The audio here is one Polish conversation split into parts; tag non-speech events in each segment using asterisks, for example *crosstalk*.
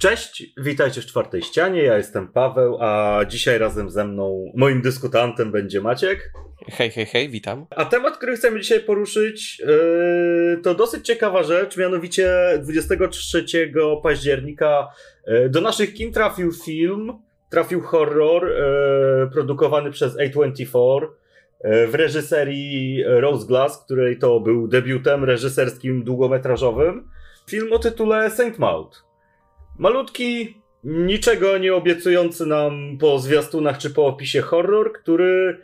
Cześć, witajcie w czwartej ścianie. Ja jestem Paweł, a dzisiaj razem ze mną moim dyskutantem będzie Maciek. Hej, hej, hej, witam. A temat, który chcemy dzisiaj poruszyć, yy, to dosyć ciekawa rzecz, mianowicie 23 października yy, do naszych kin trafił film, trafił horror yy, produkowany przez A24 yy, w reżyserii Rose Glass, której to był debiutem reżyserskim długometrażowym. Film o tytule Saint Maud. Malutki, niczego nie obiecujący nam po zwiastunach czy po opisie horror, który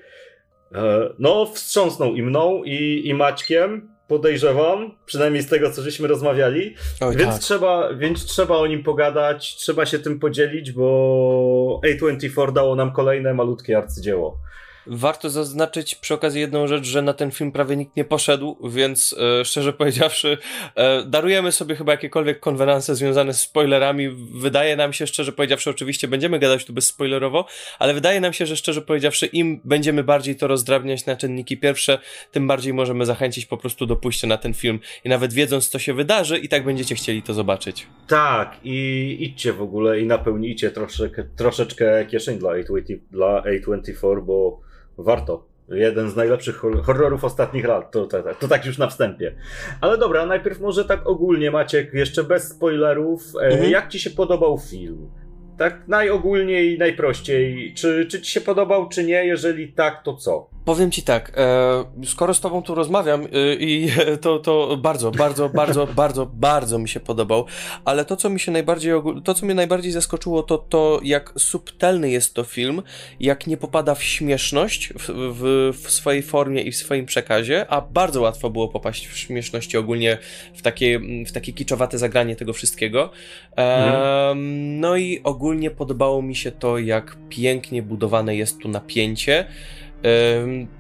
e, no wstrząsnął i mną i, i Maćkiem, podejrzewam, przynajmniej z tego, co żeśmy rozmawiali. Oj, więc, tak. trzeba, więc trzeba o nim pogadać, trzeba się tym podzielić, bo A24 dało nam kolejne malutkie arcydzieło. Warto zaznaczyć przy okazji jedną rzecz, że na ten film prawie nikt nie poszedł, więc e, szczerze powiedziawszy, e, darujemy sobie chyba jakiekolwiek konwenanse związane z spoilerami. Wydaje nam się, szczerze powiedziawszy, oczywiście będziemy gadać tu bezspoilerowo, ale wydaje nam się, że szczerze powiedziawszy, im będziemy bardziej to rozdrabniać na czynniki pierwsze, tym bardziej możemy zachęcić po prostu do pójścia na ten film. I nawet wiedząc, co się wydarzy, i tak będziecie chcieli to zobaczyć. Tak, i idźcie w ogóle i napełnijcie troszeczkę, troszeczkę kieszeń dla, A20, dla A24, bo warto. Jeden z najlepszych horrorów ostatnich lat, to, to, to, tak już na wstępie. Ale dobra, najpierw może tak ogólnie, Maciek, jeszcze bez spoilerów. E, mhm. Jak ci się podobał film? Tak najogólniej, najprościej. Czy, czy ci się podobał, czy nie? Jeżeli tak, to co? Powiem ci tak, e, skoro z tobą tu rozmawiam e, i *laughs* to, to bardzo, bardzo, bardzo, *laughs* bardzo, bardzo mi się podobał, ale to, co mi się najbardziej, to, co mnie najbardziej zaskoczyło, to to, jak subtelny jest to film, jak nie popada w śmieszność w, w, w swojej formie i w swoim przekazie, a bardzo łatwo było popaść w śmieszności ogólnie w takie, w takie kiczowate zagranie tego wszystkiego. E, mhm. No i ogólnie podobało mi się to, jak pięknie budowane jest tu napięcie,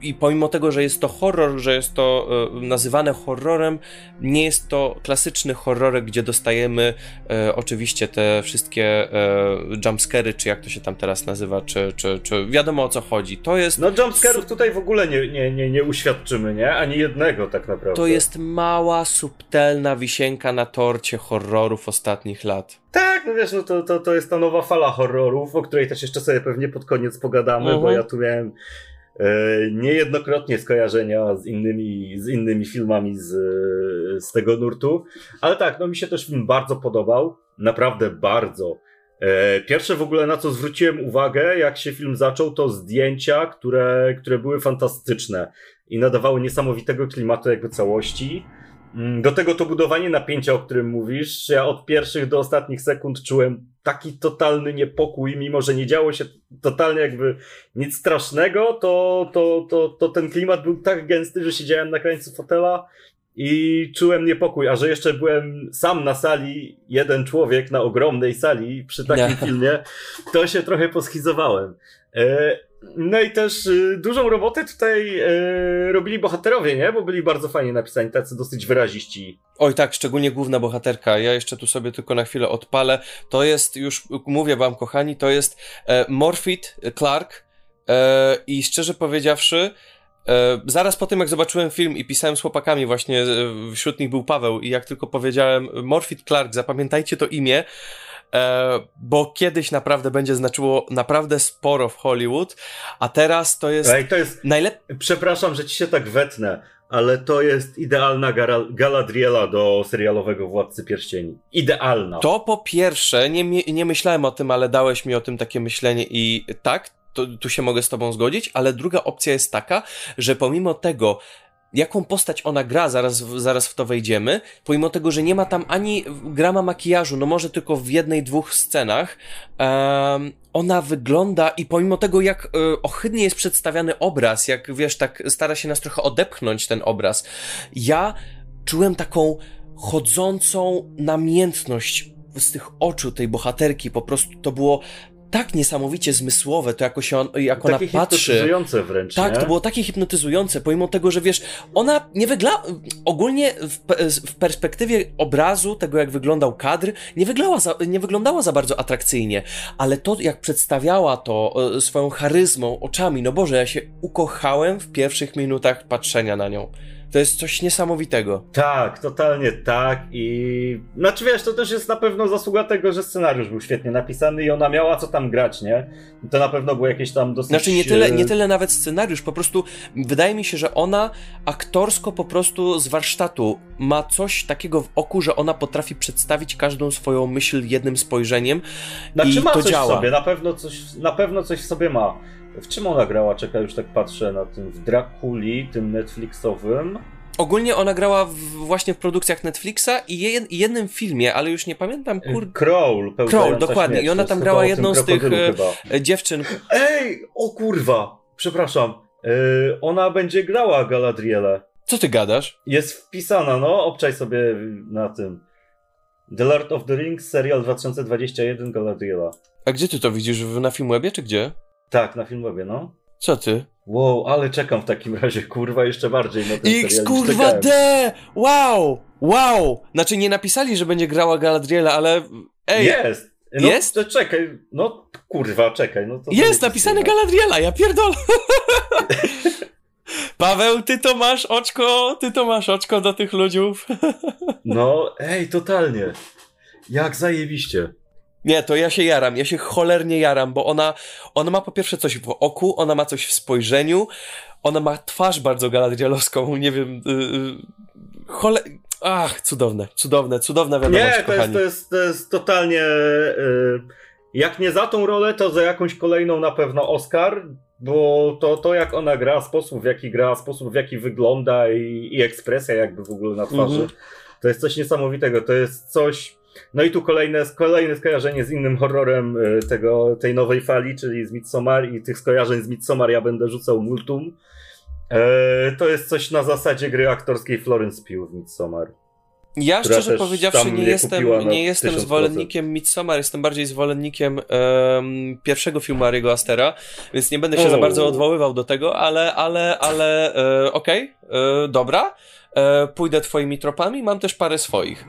i pomimo tego, że jest to horror, że jest to e, nazywane horrorem, nie jest to klasyczny horror, gdzie dostajemy e, oczywiście te wszystkie e, jumpscary, czy jak to się tam teraz nazywa, czy, czy, czy wiadomo o co chodzi. To jest. No, jumpscarów tutaj w ogóle nie, nie, nie, nie uświadczymy, nie? Ani jednego tak naprawdę. To jest mała, subtelna wisienka na torcie horrorów ostatnich lat. Tak, no wiesz, no to, to, to jest ta nowa fala horrorów, o której też jeszcze sobie pewnie pod koniec pogadamy, uh -huh. bo mhm. ja tu miałem niejednokrotnie skojarzenia z innymi, z innymi filmami z, z tego nurtu. Ale tak, no mi się też film bardzo podobał. Naprawdę bardzo. E, pierwsze w ogóle na co zwróciłem uwagę, jak się film zaczął, to zdjęcia, które, które były fantastyczne i nadawały niesamowitego klimatu jakby całości. Mm, do tego to budowanie napięcia, o którym mówisz, ja od pierwszych do ostatnich sekund czułem taki totalny niepokój, mimo że nie działo się totalnie jakby nic strasznego, to, to, to, to ten klimat był tak gęsty, że siedziałem na krańcu fotela i czułem niepokój, a że jeszcze byłem sam na sali, jeden człowiek na ogromnej sali przy takim filmie, to się trochę poschizowałem. No i też y, dużą robotę tutaj y, robili bohaterowie, nie? Bo byli bardzo fajnie napisani, tacy dosyć wyraziści. Oj tak, szczególnie główna bohaterka. Ja jeszcze tu sobie tylko na chwilę odpalę. To jest, już mówię wam kochani, to jest e, Morfit Clark e, i szczerze powiedziawszy, e, zaraz po tym jak zobaczyłem film i pisałem z chłopakami właśnie, wśród nich był Paweł i jak tylko powiedziałem Morfit Clark, zapamiętajcie to imię, bo kiedyś naprawdę będzie znaczyło naprawdę sporo w Hollywood, a teraz to jest, to jest najlepiej. Przepraszam, że ci się tak wetnę, ale to jest idealna Galadriela do serialowego Władcy Pierścieni. Idealna. To po pierwsze, nie, nie myślałem o tym, ale dałeś mi o tym takie myślenie i tak, to, tu się mogę z tobą zgodzić, ale druga opcja jest taka, że pomimo tego, jaką postać ona gra, zaraz, zaraz w to wejdziemy, pomimo tego, że nie ma tam ani grama makijażu, no może tylko w jednej, dwóch scenach, um, ona wygląda i pomimo tego, jak y, ohydnie jest przedstawiany obraz, jak wiesz, tak stara się nas trochę odepchnąć ten obraz, ja czułem taką chodzącą namiętność z tych oczu tej bohaterki, po prostu to było tak niesamowicie zmysłowe, to jako się on, jak ona takie patrzy. hipnotyzujące wręcz. Tak, nie? to było takie hipnotyzujące, pomimo tego, że wiesz, ona nie wygląda, ogólnie w, w, perspektywie obrazu, tego jak wyglądał kadr, nie wyglądała, za, nie wyglądała za bardzo atrakcyjnie, ale to jak przedstawiała to e, swoją charyzmą, oczami, no Boże, ja się ukochałem w pierwszych minutach patrzenia na nią. To jest coś niesamowitego. Tak, totalnie tak. I znaczy wiesz, to też jest na pewno zasługa tego, że scenariusz był świetnie napisany i ona miała co tam grać, nie? To na pewno było jakieś tam dosyć. Znaczy nie tyle, nie tyle nawet scenariusz, po prostu wydaje mi się, że ona aktorsko po prostu z warsztatu ma coś takiego w oku, że ona potrafi przedstawić każdą swoją myśl jednym spojrzeniem. Znaczy i ma to coś działa. w sobie, na pewno coś, na pewno coś w sobie ma. W czym ona grała? Czekaj, już tak patrzę na tym. W Drakuli, tym Netflixowym. Ogólnie ona grała w, właśnie w produkcjach Netflixa i jed, jednym filmie, ale już nie pamiętam, kur... Crawl, Crawl, dokładnie. Śmierć. I ona tam grała jedną z tych e, chyba. dziewczyn. Ej, o kurwa, przepraszam. Yy, ona będzie grała Galadrielę. Co ty gadasz? Jest wpisana, no, obczaj sobie na tym. The Lord of the Rings, serial 2021 Galadriela. A gdzie ty to widzisz? Na Filmwebie czy gdzie? Tak, na Filmwebie, no. Co ty? Wow, ale czekam w takim *laughs* razie, kurwa, jeszcze bardziej na ten X, kurwa, D! Wow! Wow! Znaczy nie napisali, że będzie grała Galadriela, ale... Ej! Jest! No, jest? To czekaj, no kurwa, czekaj. No to jest napisane Galadriela, ja pierdolę! *laughs* Paweł, ty to masz oczko, ty to masz oczko do tych ludziów. *laughs* no, ej, totalnie. Jak zajebiście. Nie, to ja się jaram, ja się cholernie jaram, bo ona, ona ma po pierwsze coś w oku, ona ma coś w spojrzeniu, ona ma twarz bardzo galadrielowską, nie wiem, yy, chole... Ach, cudowne, cudowne, cudowna wiadomość, Nie, to jest, to jest, to jest totalnie... Yy, jak nie za tą rolę, to za jakąś kolejną na pewno Oscar, bo to, to jak ona gra, sposób w jaki gra, sposób w jaki wygląda i, i ekspresja jakby w ogóle na twarzy, mm -hmm. to jest coś niesamowitego, to jest coś no i tu kolejne, kolejne skojarzenie z innym horrorem y, tego, tej nowej fali, czyli z Midsommar i tych skojarzeń z Midsommar ja będę rzucał multum. E, to jest coś na zasadzie gry aktorskiej Florence Pugh w Midsommar. Ja szczerze powiedziawszy nie jestem, nie jestem zwolennikiem Midsommar, jestem bardziej zwolennikiem um, pierwszego filmu Ariego Astera, więc nie będę się oh. za bardzo odwoływał do tego, ale, ale, ale e, okej, okay, e, dobra, e, pójdę twoimi tropami, mam też parę swoich.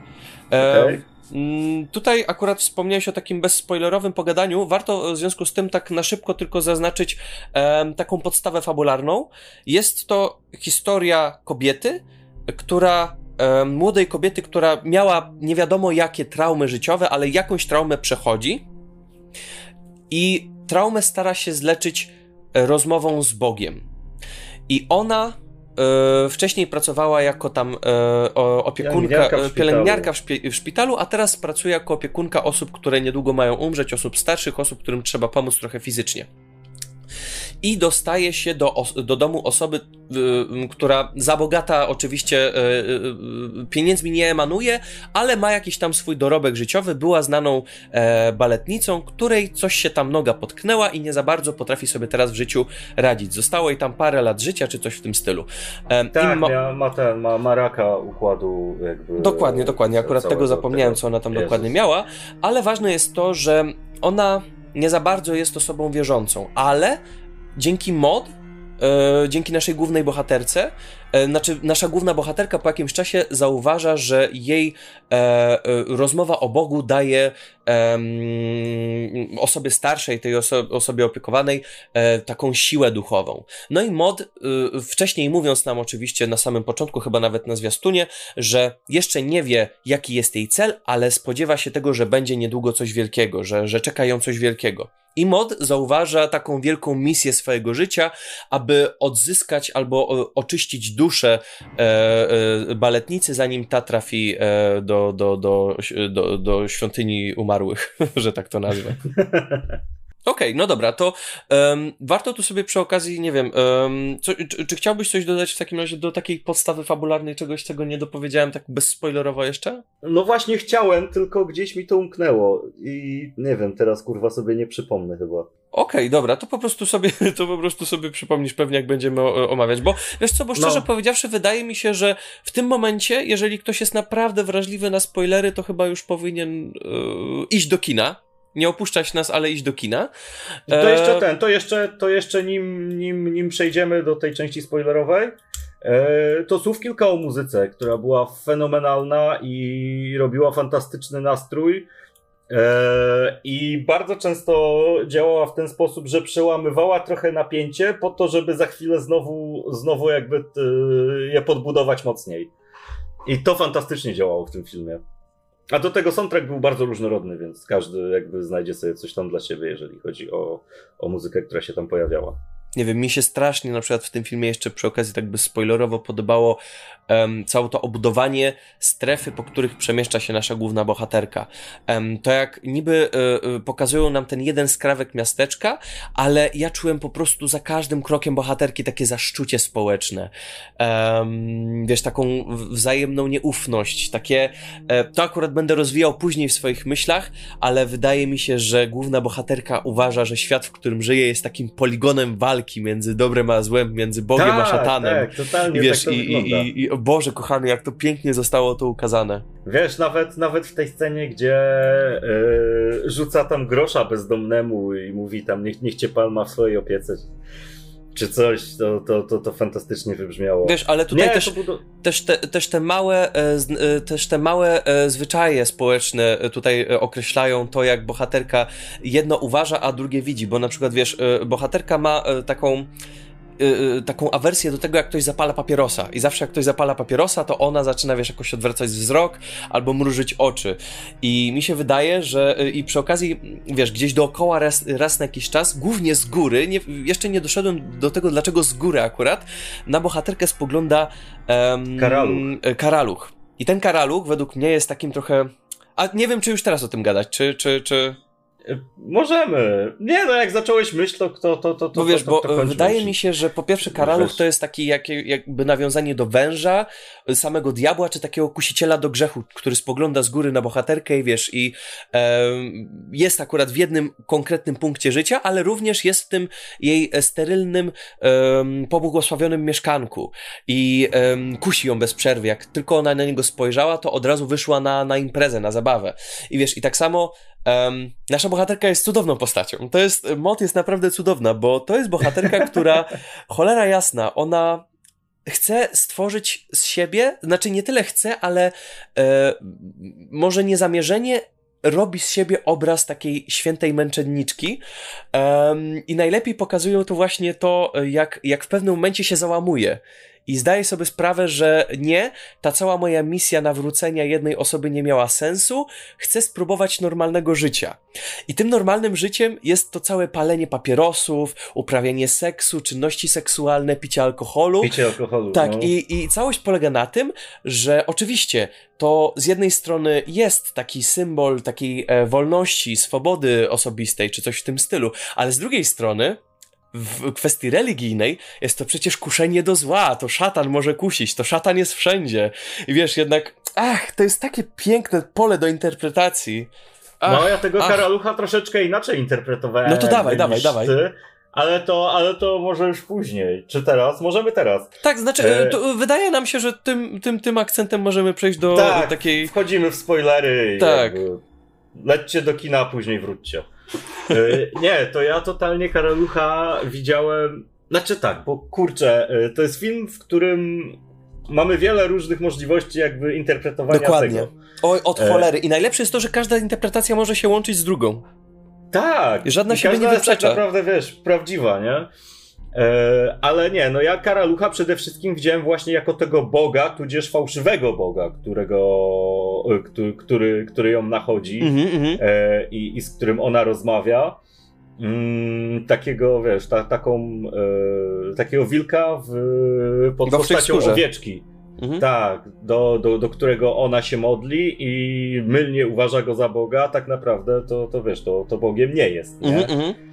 E, okay. Mm, tutaj akurat wspomniałeś o takim bezspoilerowym pogadaniu. Warto w związku z tym tak na szybko tylko zaznaczyć e, taką podstawę fabularną. Jest to historia kobiety, która e, młodej kobiety, która miała nie wiadomo jakie traumy życiowe, ale jakąś traumę przechodzi i traumę stara się zleczyć e, rozmową z Bogiem. I ona E, wcześniej pracowała jako tam e, opiekunka, pielęgniarka, w, pielęgniarka w, szpi w, szpitalu, a teraz pracuje jako opiekunka osób, które niedługo mają umrzeć, osób starszych, osób, którym trzeba pomóc trochę fizycznie i dostaje się do, do domu osoby, y, która za bogata oczywiście y, y, pieniędzmi nie emanuje, ale ma jakiś tam swój dorobek życiowy, była znaną e, baletnicą, której coś się tam noga potknęła i nie za bardzo potrafi sobie teraz w życiu radzić. Zostało jej tam parę lat życia, czy coś w tym stylu. E, tak, ma, ma, ten, ma, ma raka układu jakby... Dokładnie, dokładnie. Akurat tego zapomniałem, tego. co ona tam Jezus. dokładnie miała, ale ważne jest to, że ona nie za bardzo jest osobą wierzącą, ale dzięki mod, e, dzięki naszej głównej bohaterce, znaczy nasza główna bohaterka po jakimś czasie zauważa, że jej e, e rozmowa o Bogu daje osobie starszej, tej oso osobie opiekowanej, e, taką siłę duchową. No i mod, e, wcześniej mówiąc nam oczywiście na samym początku, chyba nawet na zwiastunie, że jeszcze nie wie, jaki jest jej cel, ale spodziewa się tego, że będzie niedługo coś wielkiego, że, że czeka ją coś wielkiego. I mod zauważa taką wielką misję swojego życia, aby odzyskać albo oczyścić duszę e, e, baletnicy, zanim ta trafi e, do, do, do, do, świątyni umarłych, *laughs* że tak to nazwę. *laughs* Okej, okay, no dobra, to um, warto tu sobie przy okazji, nie wiem, um, co, czy, czy, chciałbyś coś dodać w takim razie do takiej podstawy fabularnej, czegoś, czego nie dopowiedziałem tak bezspoilerowo jeszcze? No właśnie chciałem, tylko gdzieś mi to umknęło i nie wiem, teraz kurwa sobie nie przypomnę chyba. Okej, okay, dobra, to po prostu sobie, *laughs* to po prostu sobie przypomnisz pewnie, jak będziemy omawiać, bo wiesz co, bo szczerze no. powiedziawszy, wydaje mi się, że w tym momencie, jeżeli ktoś jest naprawdę wrażliwy na spoilery, to chyba już powinien yy, iść do kina, nie opuszczać nas, ale iść do kina. To jeszcze e, ten, to jeszcze, to jeszcze nim, nim, nim przejdziemy do tej części spoilerowej, e, to słów kilka o muzyce, która była fenomenalna i robiła fantastyczny nastrój. E, I bardzo często działała w ten sposób, że przełamywała trochę napięcie po to, żeby za chwilę znowu, znowu jakby je podbudować mocniej. I to fantastycznie działało w tym filmie. A do tego soundtrack był bardzo różnorodny, więc każdy jakby znajdzie sobie coś tam dla siebie, jeżeli chodzi o, o muzykę, która się tam pojawiała nie wiem, mi się strasznie na przykład w tym filmie jeszcze przy okazji tak by spoilerowo podobało um, całe to obudowanie strefy, po których przemieszcza się nasza główna bohaterka. Um, to jak niby y, pokazują nam ten jeden skrawek miasteczka, ale ja czułem po prostu za każdym krokiem bohaterki takie zaszczucie społeczne. Um, wiesz, taką wzajemną nieufność, takie, e, to akurat będę rozwijał później w swoich myślach, ale wydaje mi się, że główna bohaterka uważa, że świat, w którym żyje jest takim poligonem walki walki między dobrem a złem, między Bogiem tak, a szatanem. Tak, totalnie Wiesz, tak i, i, i, o Boże kochany, jak to pięknie zostało to ukazane. Wiesz, nawet, nawet w tej scenie, gdzie yy, rzuca tam grosza bezdomnemu i mówi tam, niech, niech cię pan ma w swojej opiece czy coś, to, to, to, to fantastycznie wybrzmiało. Wiesz, ale tutaj Nie, też, też, te, też te małe, e, e, też te małe e, zwyczaje społeczne tutaj określają to, jak bohaterka jedno uważa, a drugie widzi, bo na przykład, wiesz, bohaterka ma taką yy, taką awersję do tego, jak ktoś zapala papierosa. I zawsze jak ktoś zapala papierosa, to ona zaczyna, wiesz, jakoś odwracać wzrok albo mrużyć oczy. I mi się wydaje, że yy, i przy okazji, wiesz, gdzieś dookoła raz, raz na jakiś czas, głównie z góry, nie, jeszcze nie doszedłem do tego, dlaczego z góry akurat, na bohaterkę spogląda um, Karaluch. Karaluch. I ten Karaluch według mnie jest takim trochę... A nie wiem, czy już teraz o tym gadać, czy... czy, czy... Możemy. Nie, no jak zacząłeś myśl, to to, to, to, to, wiesz, to, to, bo wydaje mi się, że po pierwsze Karaluch to jest taki jak, jakby nawiązanie do węża, samego diabła, czy takiego kusiciela do grzechu, który spogląda z góry na bohaterkę i wiesz, i e, jest akurat w jednym konkretnym punkcie życia, ale również jest w tym jej sterylnym, e, pobłogosławionym mieszkanku i e, kusi ją bez przerwy. Jak tylko ona na niego spojrzała, to od razu wyszła na, na imprezę, na zabawę. I wiesz, i tak samo Um, nasza bohaterka jest cudowną postacią. To jest, Mot jest naprawdę cudowna, bo to jest bohaterka, *laughs* która, cholera jasna, ona chce stworzyć z siebie, znaczy nie tyle chce, ale e, może niezamierzenie robi z siebie obraz takiej świętej męczenniczki i najlepiej pokazują to właśnie to, jak, jak w pewnym momencie się załamuje i zdaję sobie sprawę, że nie, ta cała moja misja nawrócenia jednej osoby nie miała sensu, chcę spróbować normalnego życia. I tym normalnym życiem jest to całe palenie papierosów, uprawianie seksu, czynności seksualne, picie alkoholu. Picie alkoholu. Tak, no. i, i całość polega na tym, że oczywiście to z jednej strony jest taki symbol takiej e, wolności, swobody osobistej, czy coś w tym stylu, ale z drugiej strony w kwestii religijnej jest to przecież kuszenie do zła, to szatan może kusić, to szatan jest wszędzie. I wiesz, jednak, ach, to jest takie piękne pole do interpretacji. Ach, no, ja tego ach. karalucha troszeczkę inaczej interpretowałem. No to dawaj, dawaj, dawaj. Ty, ale to, ale to może już później. Czy teraz? Możemy teraz. Tak, znaczy, e... wydaje nam się, że tym, tym, tym akcentem możemy przejść do, tak, takiej. Wchodzimy w spoilery. Tak. Lećcie do kina, a później wróćcie. E, nie, to ja totalnie Karalucha widziałem. Znaczy tak, bo kurczę, e, to jest film, w którym mamy wiele różnych możliwości jakby interpretowania Dokładnie. tego. Oj, od e, cholery. I najlepsze jest to, że każda interpretacja może się łączyć z drugą. Tak. I żadna I siebie nie wyprzecza. jest tak naprawdę, wiesz, prawdziwa, nie? E, ale nie, no ja Karalucha przede wszystkim widziałem właśnie jako tego boga, tudzież fałszywego boga, którego, e, który, który, który ją nachodzi mm -hmm. e, i, i, z którym ona rozmawia. Mm, takiego, wiesz, ta, taką, e, takiego wilka w, pod postacią owieczki. Mhm. Tak, do, do, do którego ona się modli i mylnie uważa go za Boga, tak naprawdę to, to wiesz, to, to Bogiem nie jest. Nie? Mhm, mhm.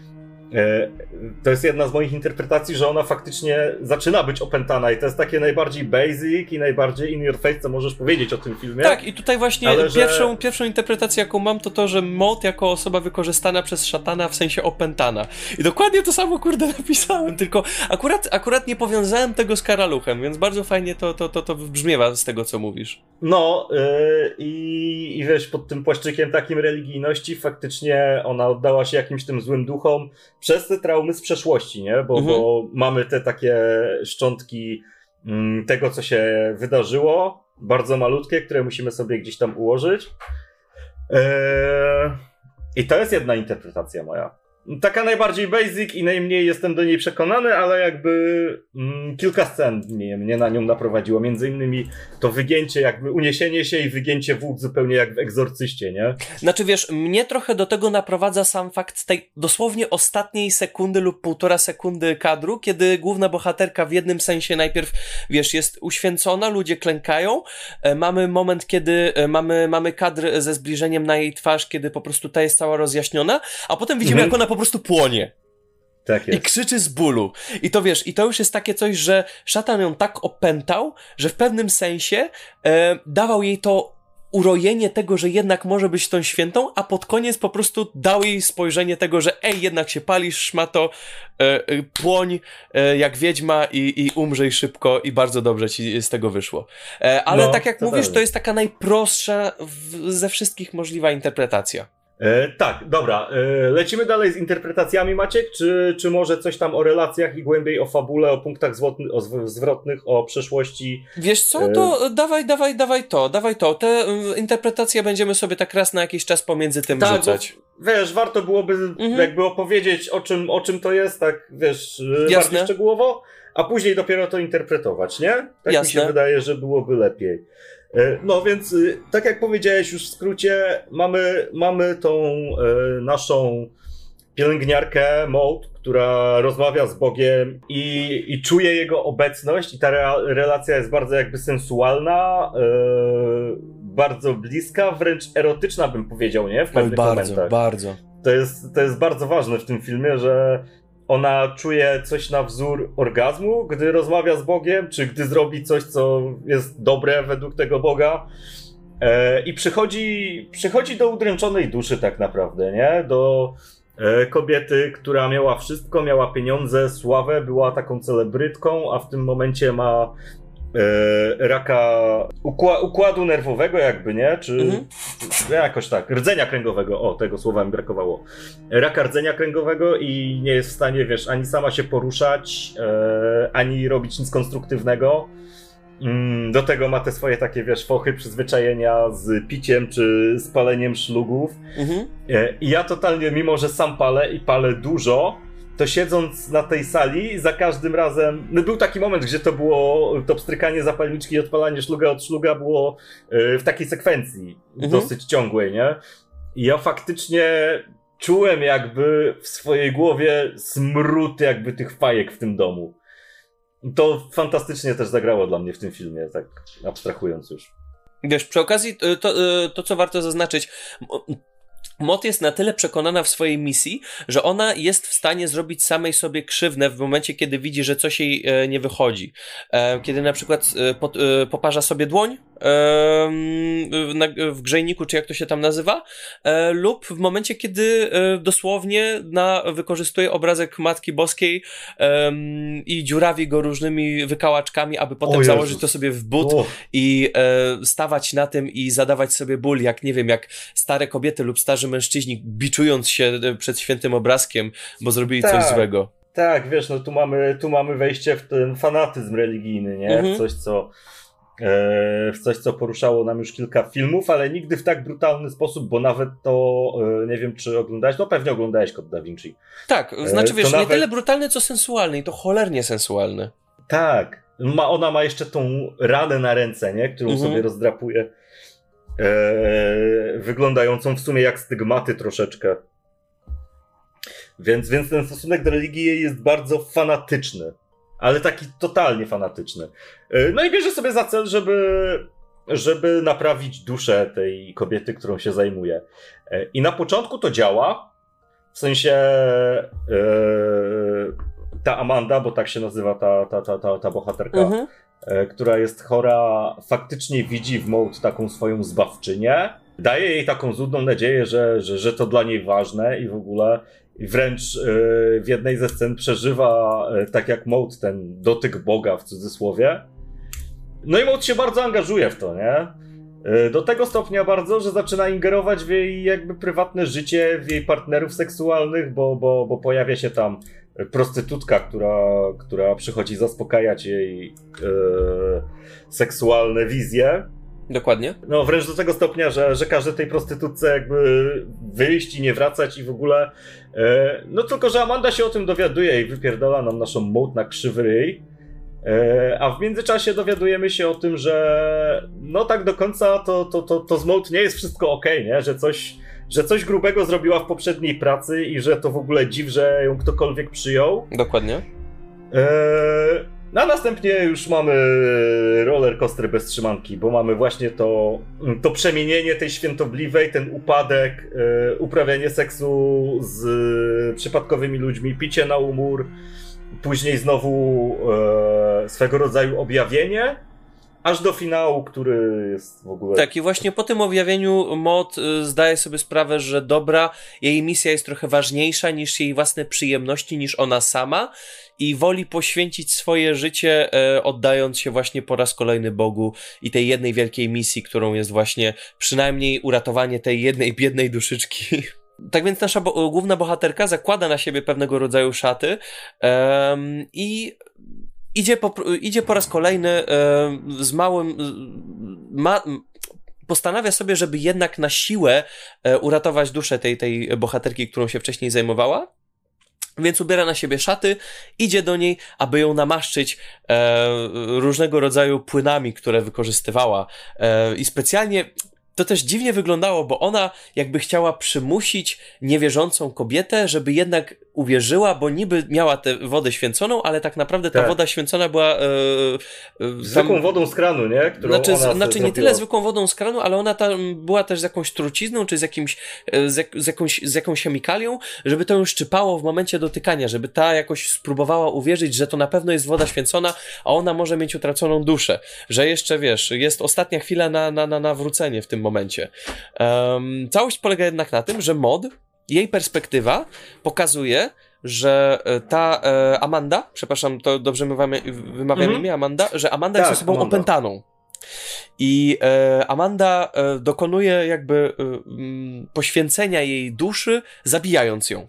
To jest jedna z moich interpretacji, że ona faktycznie zaczyna być opętana i to jest takie najbardziej basic i najbardziej in your face, co możesz powiedzieć o tym filmie. Tak, i tutaj właśnie Ale pierwszą, że... pierwszą interpretację, jaką mam, to to, że Mod jako osoba wykorzystana przez szatana w sensie opętana. I dokładnie to samo, kurde, *laughs* napisałem, tylko akurat, akurat nie powiązałem tego z Karaluchem, więc bardzo fajnie to, to, to, to brzmiewa z tego, co mówisz. No yy, i, i wiesz, pod tym płaszczykiem takim religijności faktycznie ona oddała się jakimś tym złym duchom, przez te traumy z przeszłości, nie? Bo, mhm. bo mamy te takie szczątki mm, tego, co się wydarzyło, bardzo malutkie, które musimy sobie gdzieś tam ułożyć. Eee, I to jest jedna interpretacja moja taka najbardziej basic i najmniej jestem do niej przekonany, ale jakby mm, kilka scen mnie, mnie na nią naprowadziło. Między innymi to wygięcie, jakby uniesienie się i wygięcie wód zupełnie jak w egzorcyście, nie? Znaczy wiesz, mnie trochę do tego naprowadza sam fakt tej dosłownie ostatniej sekundy lub półtora sekundy kadru, kiedy główna bohaterka w jednym sensie najpierw, wiesz, jest uświęcona, ludzie klękają, e, mamy moment, kiedy e, mamy, mamy kadr ze zbliżeniem na jej twarz, kiedy po prostu ta jest cała rozjaśniona, a potem widzimy, mhm. jak ona po prostu płonie. Tak I krzyczy z bólu. I to wiesz, i to już jest takie coś, że szatan ją tak opętał, że w pewnym sensie e, dawał jej to urojenie tego, że jednak może być tą świętą, a pod koniec po prostu dał jej spojrzenie tego, że ej, jednak się palisz, szmato, e, e, płoń e, jak wiedźma i, i umrzej szybko i bardzo dobrze ci z tego wyszło. E, ale no, tak jak mówisz, to jest taka najprostsza w, ze wszystkich możliwa interpretacja. E, tak, dobra. E, lecimy dalej z interpretacjami, Maciek? Czy, czy może coś tam o relacjach i głębiej o fabule, o punktach zwrotny, o zwrotnych, o przeszłości? Wiesz co, to e... dawaj, dawaj, dawaj to, dawaj to. Te y, interpretacje będziemy sobie tak raz na jakiś czas pomiędzy tym tak, rzucać. Bo, wiesz, warto byłoby mhm. jakby opowiedzieć o czym, o czym to jest, tak wiesz, y, Jasne. bardziej szczegółowo, a później dopiero to interpretować, nie? Tak Jasne. mi się wydaje, że byłoby lepiej. E, no więc, y, tak jak powiedziałeś już w skrócie, mamy, mamy tą e, naszą pielęgniarkę Maud, która rozmawia z Bogiem i, i czuje jego obecność i ta re, relacja jest bardzo jakby sensualna, e, bardzo bliska, wręcz erotyczna bym powiedział, nie? W pewnych bardzo, momentach. bardzo. To jest, to jest bardzo ważne w tym filmie, że ona czuje coś na wzór orgazmu, gdy rozmawia z Bogiem, czy gdy zrobi coś, co jest dobre według tego Boga. E, I przychodzi, przychodzi do udręczonej duszy, tak naprawdę, nie? Do e, kobiety, która miała wszystko, miała pieniądze, sławę, była taką celebrytką, a w tym momencie ma e, raka układu nerwowego, jakby, nie? Czy mhm. jakoś tak, rdzenia kręgowego, o, tego słowa mi brakowało. Raka rdzenia kręgowego i nie jest w stanie, wiesz, ani sama się poruszać, e, ani robić nic konstruktywnego. Mm, do tego ma te swoje takie, wiesz, fochy, przyzwyczajenia z piciem czy spaleniem szlugów. Mhm. E, I ja totalnie, mimo że sam palę i palę dużo, to siedząc na tej sali, za każdym razem. No był taki moment, gdzie to było to pstrykanie zapalniczki i odpalanie szluga od szluga było e, w takiej sekwencji mhm. dosyć ciągłej, nie? I ja faktycznie czułem jakby w swojej głowie smród jakby tych fajek w tym domu. To fantastycznie też zagrało dla mnie w tym filmie, tak abstrahując już. Wiesz, przy okazji to, to, to co warto zaznaczyć, Mot jest na tyle przekonana w swojej misji, że ona jest w stanie zrobić samej sobie krzywnę w momencie, kiedy widzi, że coś jej e, nie wychodzi. E, kiedy na przykład e, poparza sobie dłoń w grzejniku, czy jak to się tam nazywa, lub w momencie, kiedy dosłownie na, wykorzystuje obrazek Matki Boskiej i dziurawi go różnymi wykałaczkami, aby potem założyć to sobie w but i stawać na tym i zadawać sobie ból, jak nie wiem, jak stare kobiety lub starzy mężczyźni biczując się e, przed świętym obrazkiem, bo zrobili tak, coś złego. Tak, wiesz, no tu mamy, tu mamy wejście w ten fanatyzm religijny, nie? Mhm. Coś, co e, w coś, co poruszało nam już kilka filmów, ale nigdy w tak brutalny sposób, bo nawet to, e, nie wiem, czy oglądałeś, no pewnie oglądałeś Kod Da Vinci. Tak, znaczy wiesz, nawet... nie tyle brutalny, co sensualny i to cholernie sensualny. Tak, ma, ona ma jeszcze tą ranę na ręce, nie? Którą mhm. sobie rozdrapuje e, wyglądającą w sumie jak stygmaty troszeczkę. Więc, więc ten stosunek do religii jest bardzo fanatyczny, ale taki totalnie fanatyczny. E, no i bierze sobie za cel, żeby, żeby naprawić duszę tej kobiety, którą się zajmuje. E, I na początku to działa, w sensie e, ta Amanda, bo tak się nazywa ta, ta, ta, ta, ta bohaterka, mhm. E, która jest chora, faktycznie widzi w Mołd taką swoją zbawczynię. Daje jej taką zudną nadzieję, że, że, że to dla niej ważne i w ogóle i wręcz e, w jednej ze scen przeżywa, e, tak jak Mołd, ten dotyk Boga w cudzysłowie. No i Mołd się bardzo angażuje w to, nie? Do tego stopnia bardzo, że zaczyna ingerować w jej jakby prywatne życie, w jej partnerów seksualnych, bo, bo, bo pojawia się tam prostytutka, która, która przychodzi zaspokajać jej e, seksualne wizje. Dokładnie. No wręcz do tego stopnia, że, że każdy tej prostytutce jakby wyjść i nie wracać i w ogóle. E, no tylko, że Amanda się o tym dowiaduje i wypierdala nam naszą mołd na krzywy ryj. E, a w międzyczasie dowiadujemy się o tym, że no tak do końca to, to, to, to z Mold nie jest wszystko ok, nie? Że coś, że coś grubego zrobiła w poprzedniej pracy i że to w ogóle dziw, że ją ktokolwiek przyjął. Dokładnie. Eee, no a następnie już mamy roller coaster bez trzymanki, bo mamy właśnie to, to przemienienie tej świętobliwej, ten upadek, e, uprawianie seksu z przypadkowymi ludźmi, picie na umór, później znowu e, swego rodzaju objawienie, aż do finału, który jest w ogóle. Tak, i właśnie po tym objawieniu Mod zdaje sobie sprawę, że dobra, jej misja jest trochę ważniejsza niż jej własne przyjemności, niż ona sama i woli poświęcić swoje życie, e, oddając się właśnie po raz kolejny Bogu i tej jednej wielkiej misji, którą jest właśnie przynajmniej uratowanie tej jednej biednej duszyczki. *laughs* Tak więc nasza bo główna bohaterka zakłada na siebie pewnego rodzaju szaty i idzie po, idzie po raz kolejny z małym. Ma, postanawia sobie, żeby jednak na siłę e, uratować duszę tej, tej bohaterki, którą się wcześniej zajmowała. Więc ubiera na siebie szaty, idzie do niej, aby ją namaszczyć e, różnego rodzaju płynami, które wykorzystywała. E, I specjalnie to też dziwnie wyglądało, bo ona jakby chciała przymusić niewierzącą kobietę, żeby jednak uwierzyła, bo niby miała tę wodę święconą, ale tak naprawdę ta tak. woda święcona była. E, e, zwykłą wodą z kranu, nie? Którą znaczy, znaczy nie tyle zwykłą wodą z kranu, ale ona tam była też z jakąś trucizną, czy z, jakimś, e, z, z, jakąś, z jakąś chemikalią, żeby to ją szczypało w momencie dotykania, żeby ta jakoś spróbowała uwierzyć, że to na pewno jest woda święcona, a ona może mieć utraconą duszę. Że jeszcze wiesz, jest ostatnia chwila na, na, na nawrócenie w tym momencie. Um, całość polega jednak na tym, że mod jej perspektywa pokazuje, że e, ta e, Amanda, przepraszam, to dobrze wymawiam, wymawiam mhm. imię Amanda, że Amanda tak, jest osobą Amanda. opętaną. I e, Amanda e, dokonuje jakby e, poświęcenia jej duszy, zabijając ją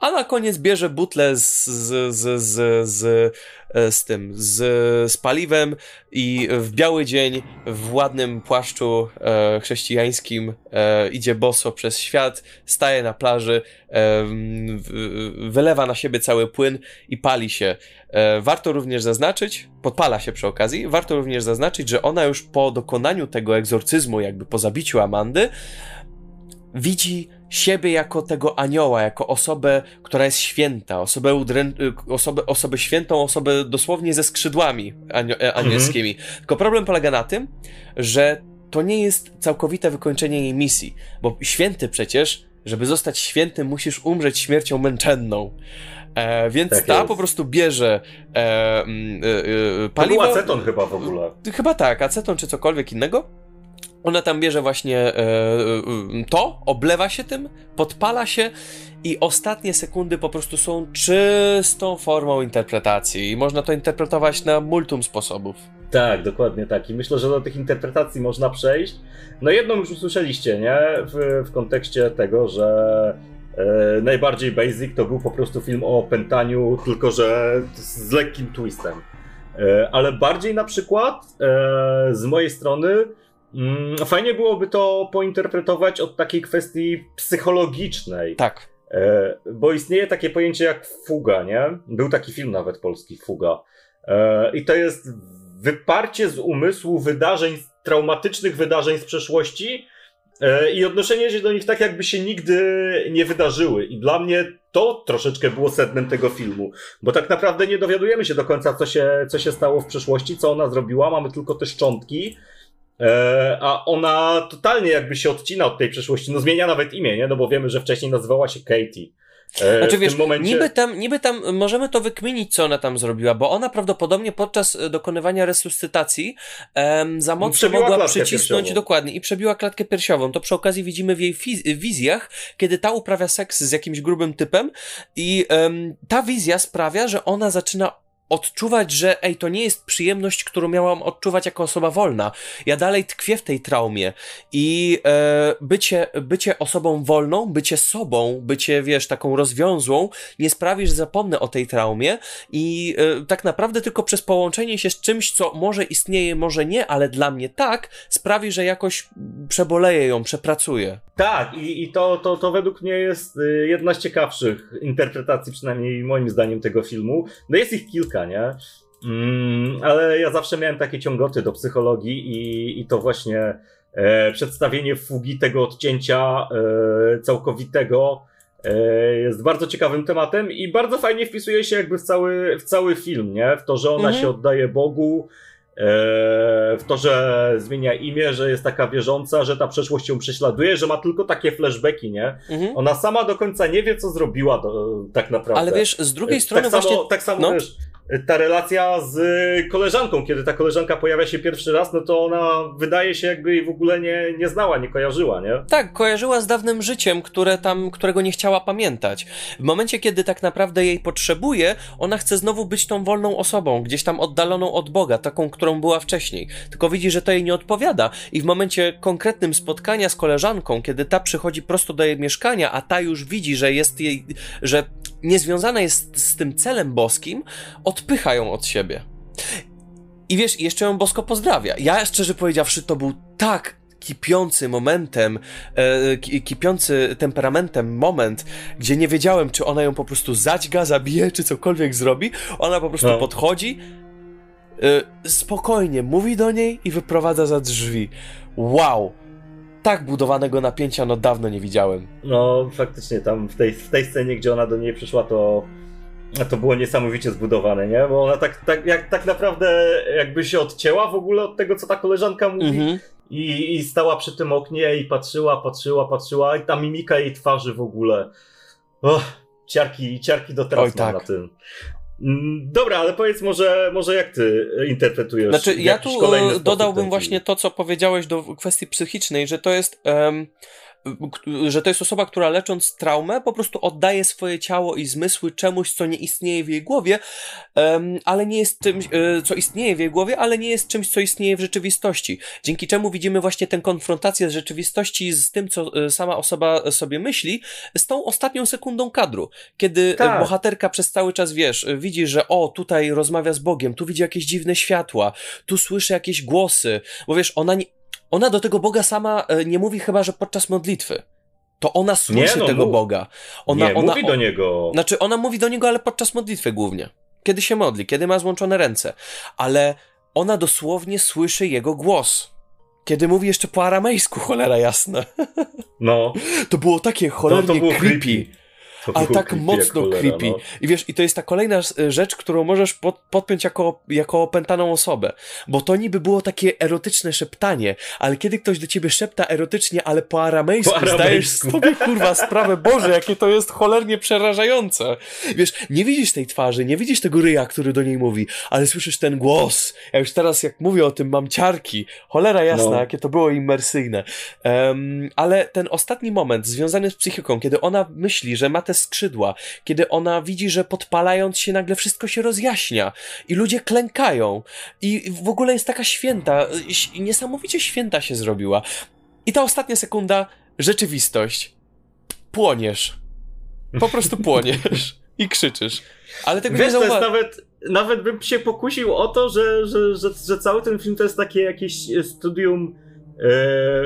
a na koniec bierze butlę z, z, z, z, z, e, z tym, z, z paliwem i w biały dzień w ładnym płaszczu e, chrześcijańskim e, idzie boso przez świat, staje na plaży, e, wylewa na siebie cały płyn i pali się. E, warto również zaznaczyć, podpala się przy okazji, warto również zaznaczyć, że ona już po dokonaniu tego egzorcyzmu, jakby po zabiciu Amandy, widzi siebie jako tego anioła, jako osobę, która jest święta, osobę, udrę... osobę, osobę świętą, osobę dosłownie ze skrzydłami anio... E, anielskimi. Mhm. Tylko problem polega na tym, że to nie jest całkowite wykończenie jej misji, bo święty przecież, żeby zostać świętym, musisz umrzeć śmiercią męczenną. E, więc tak ta jest. po prostu bierze e, e, e, paliwo. To był aceton chyba w ogóle. Chyba tak, aceton czy cokolwiek innego ona tam bierze właśnie e, e, to, oblewa się tym, podpala się i ostatnie sekundy po prostu są czystą formą interpretacji. I można to interpretować na multum sposobów. Tak, dokładnie tak. I myślę, że do tych interpretacji można przejść. No jedną już usłyszeliście, nie? W, w kontekście tego, że e, najbardziej basic to był po prostu film o opętaniu, tylko że z lekkim twistem. E, ale bardziej na przykład e, z mojej strony fajnie byłoby to pointerpretować od takiej kwestii psychologicznej. Tak. E, bo istnieje takie pojęcie jak fuga, nie? Był taki film nawet polski, fuga. E, I to jest wyparcie z umysłu wydarzeń, traumatycznych wydarzeń z przeszłości e, i odnoszenie się do nich tak, jakby się nigdy nie wydarzyły. I dla mnie to troszeczkę było sednem tego filmu, bo tak naprawdę nie dowiadujemy się do końca, co się, co się stało w przeszłości, co ona zrobiła, mamy tylko te szczątki. E, a ona totalnie jakby się odcina od tej przeszłości. No zmienia nawet imię, nie? No bo wiemy, że wcześniej nazywała się Katie. E, znaczy wiesz, momencie... niby, tam, niby tam możemy to wykminić, co ona tam zrobiła, bo ona prawdopodobnie podczas e, dokonywania resuscytacji um, za mocno mogła przycisnąć piersiową. dokładnie i przebiła klatkę piersiową. To przy okazji widzimy w jej wizjach, kiedy ta uprawia seks z jakimś grubym typem i um, ta wizja sprawia, że ona zaczyna odczuwać, że ej, to nie jest przyjemność, którą miałam odczuwać jako osoba wolna. Ja dalej tkwię w tej traumie i e, bycie, bycie osobą wolną, bycie sobą, bycie, wiesz, taką rozwiązłą, nie sprawi, że zapomnę o tej traumie i e, tak naprawdę tylko przez połączenie się z czymś, co może istnieje, może nie, ale dla mnie tak, sprawi, że jakoś przeboleję ją, przepracuję. Tak, i, i to, to, to według mnie jest y, jedna z ciekawszych interpretacji, przynajmniej moim zdaniem, tego filmu. No jest ich kilka, nie? Mm, ale ja zawsze miałem takie ciągoty do psychologii i, i to właśnie e, przedstawienie fugi tego odcięcia e, całkowitego e, jest bardzo ciekawym tematem i bardzo fajnie wpisuje się jakby w cały, w cały film, nie? W to, że ona mhm. się oddaje Bogu, e, w to, że zmienia imię, że jest taka wierząca, że ta przeszłość ją prześladuje, że ma tylko takie flashbacki, nie? Mhm. Ona sama do końca nie wie, co zrobiła do, tak naprawdę. Ale wiesz, z drugiej strony tak właśnie... Samo, tak samo no. wiesz, ta relacja z koleżanką, kiedy ta koleżanka pojawia się pierwszy raz, no to ona wydaje się jakby jej w ogóle nie, nie znała, nie kojarzyła, nie? Tak, kojarzyła z dawnym życiem, które tam, którego nie chciała pamiętać. W momencie, kiedy tak naprawdę jej potrzebuje, ona chce znowu być tą wolną osobą, gdzieś tam oddaloną od Boga, taką, którą była wcześniej. Tylko widzi, że to jej nie odpowiada i w momencie konkretnym spotkania z koleżanką, kiedy ta przychodzi prosto do jej mieszkania, a ta już widzi, że jest jej, że niezwiązana jest z tym celem boskim, odpycha ją od siebie. I wiesz, jeszcze ją bosko pozdrawia. Ja szczerze powiedziawszy, to był tak kipiący momentem, e, kipiący temperamentem moment, gdzie nie wiedziałem, czy ona ją po prostu zadźga, zabije, czy cokolwiek zrobi. Ona po prostu no. podchodzi, e, spokojnie mówi do niej i wyprowadza za drzwi. Wow! Tak budowanego napięcia no dawno nie widziałem. No, faktycznie tam w tej, w tej scenie, gdzie ona do niej przyszła, to to było niesamowicie zbudowane, nie? Bo ona tak, tak, jak, tak naprawdę jakby się odcięła w ogóle od tego, co ta koleżanka mówi mhm. i, i stała przy tym oknie i patrzyła, patrzyła, patrzyła i ta mimika jej twarzy w ogóle. Och, ciarki, ciarki do teraz Oj, tak. na tym. Mm, dobra, ale powiedz może, może jak ty interpretujesz. Znaczy, ja tu e, dodałbym właśnie to, co powiedziałeś do kwestii psychicznej, że to jest. Um, że to jest osoba, która lecząc traumę, po prostu oddaje swoje ciało i zmysły czemuś, co nie istnieje w jej głowie, ale nie jest czymś, e, co istnieje w jej głowie, ale nie jest czymś, co istnieje w rzeczywistości. Dzięki czemu widzimy właśnie tę konfrontację z rzeczywistości z tym, co e, sama osoba sobie myśli, z tą ostatnią sekundą kadru, kiedy tak. bohaterka przez cały czas, wiesz, widzi, że o, tutaj rozmawia z Bogiem, tu widzi jakieś dziwne światła, tu słyszy jakieś głosy, bo wiesz, ona nie, ona do tego Boga sama e, nie mówi chyba, że podczas modlitwy. To ona słyszy no, tego Boga. Ona, nie, ona, mówi do niego. Znaczy, ona mówi do niego, ale podczas modlitwy głównie. Kiedy się modli, kiedy ma złączone ręce. Ale ona dosłownie słyszy jego głos. Kiedy mówi jeszcze po aramejsku, cholera jasna. *laughs* No. To było takie cholernie to, to było creepy. creepy ale tak mocno cholera, creepy. No. I wiesz, i to jest ta kolejna rzecz, którą możesz pod, podpiąć jako, jako opętaną osobę. Bo to niby było takie erotyczne szeptanie, ale kiedy ktoś do ciebie szepta erotycznie, ale po aramejsku, po aramejsku. zdajesz sobie kurwa sprawę, Boże, jakie to jest cholernie przerażające. Wiesz, nie widzisz tej twarzy, nie widzisz tego ryja, który do niej mówi, ale słyszysz ten głos. Ja już teraz, jak mówię o tym, mam ciarki. Cholera jasna, no. jakie to było imersyjne. Um, ale ten ostatni moment związany z psychiką, kiedy ona myśli, że ma te skrzydła, kiedy ona widzi, że podpalając się nagle wszystko się rozjaśnia i ludzie klękają i w ogóle jest taka święta, niesamowicie święta się zrobiła. I ta ostatnia sekunda, rzeczywistość. Płoniesz. Po prostu płoniesz i krzyczysz. Ale tego Wiesz, nie zauwa- nawet, nawet bym się pokusił o to, że, że, że, że cały ten film to jest takie jakieś studium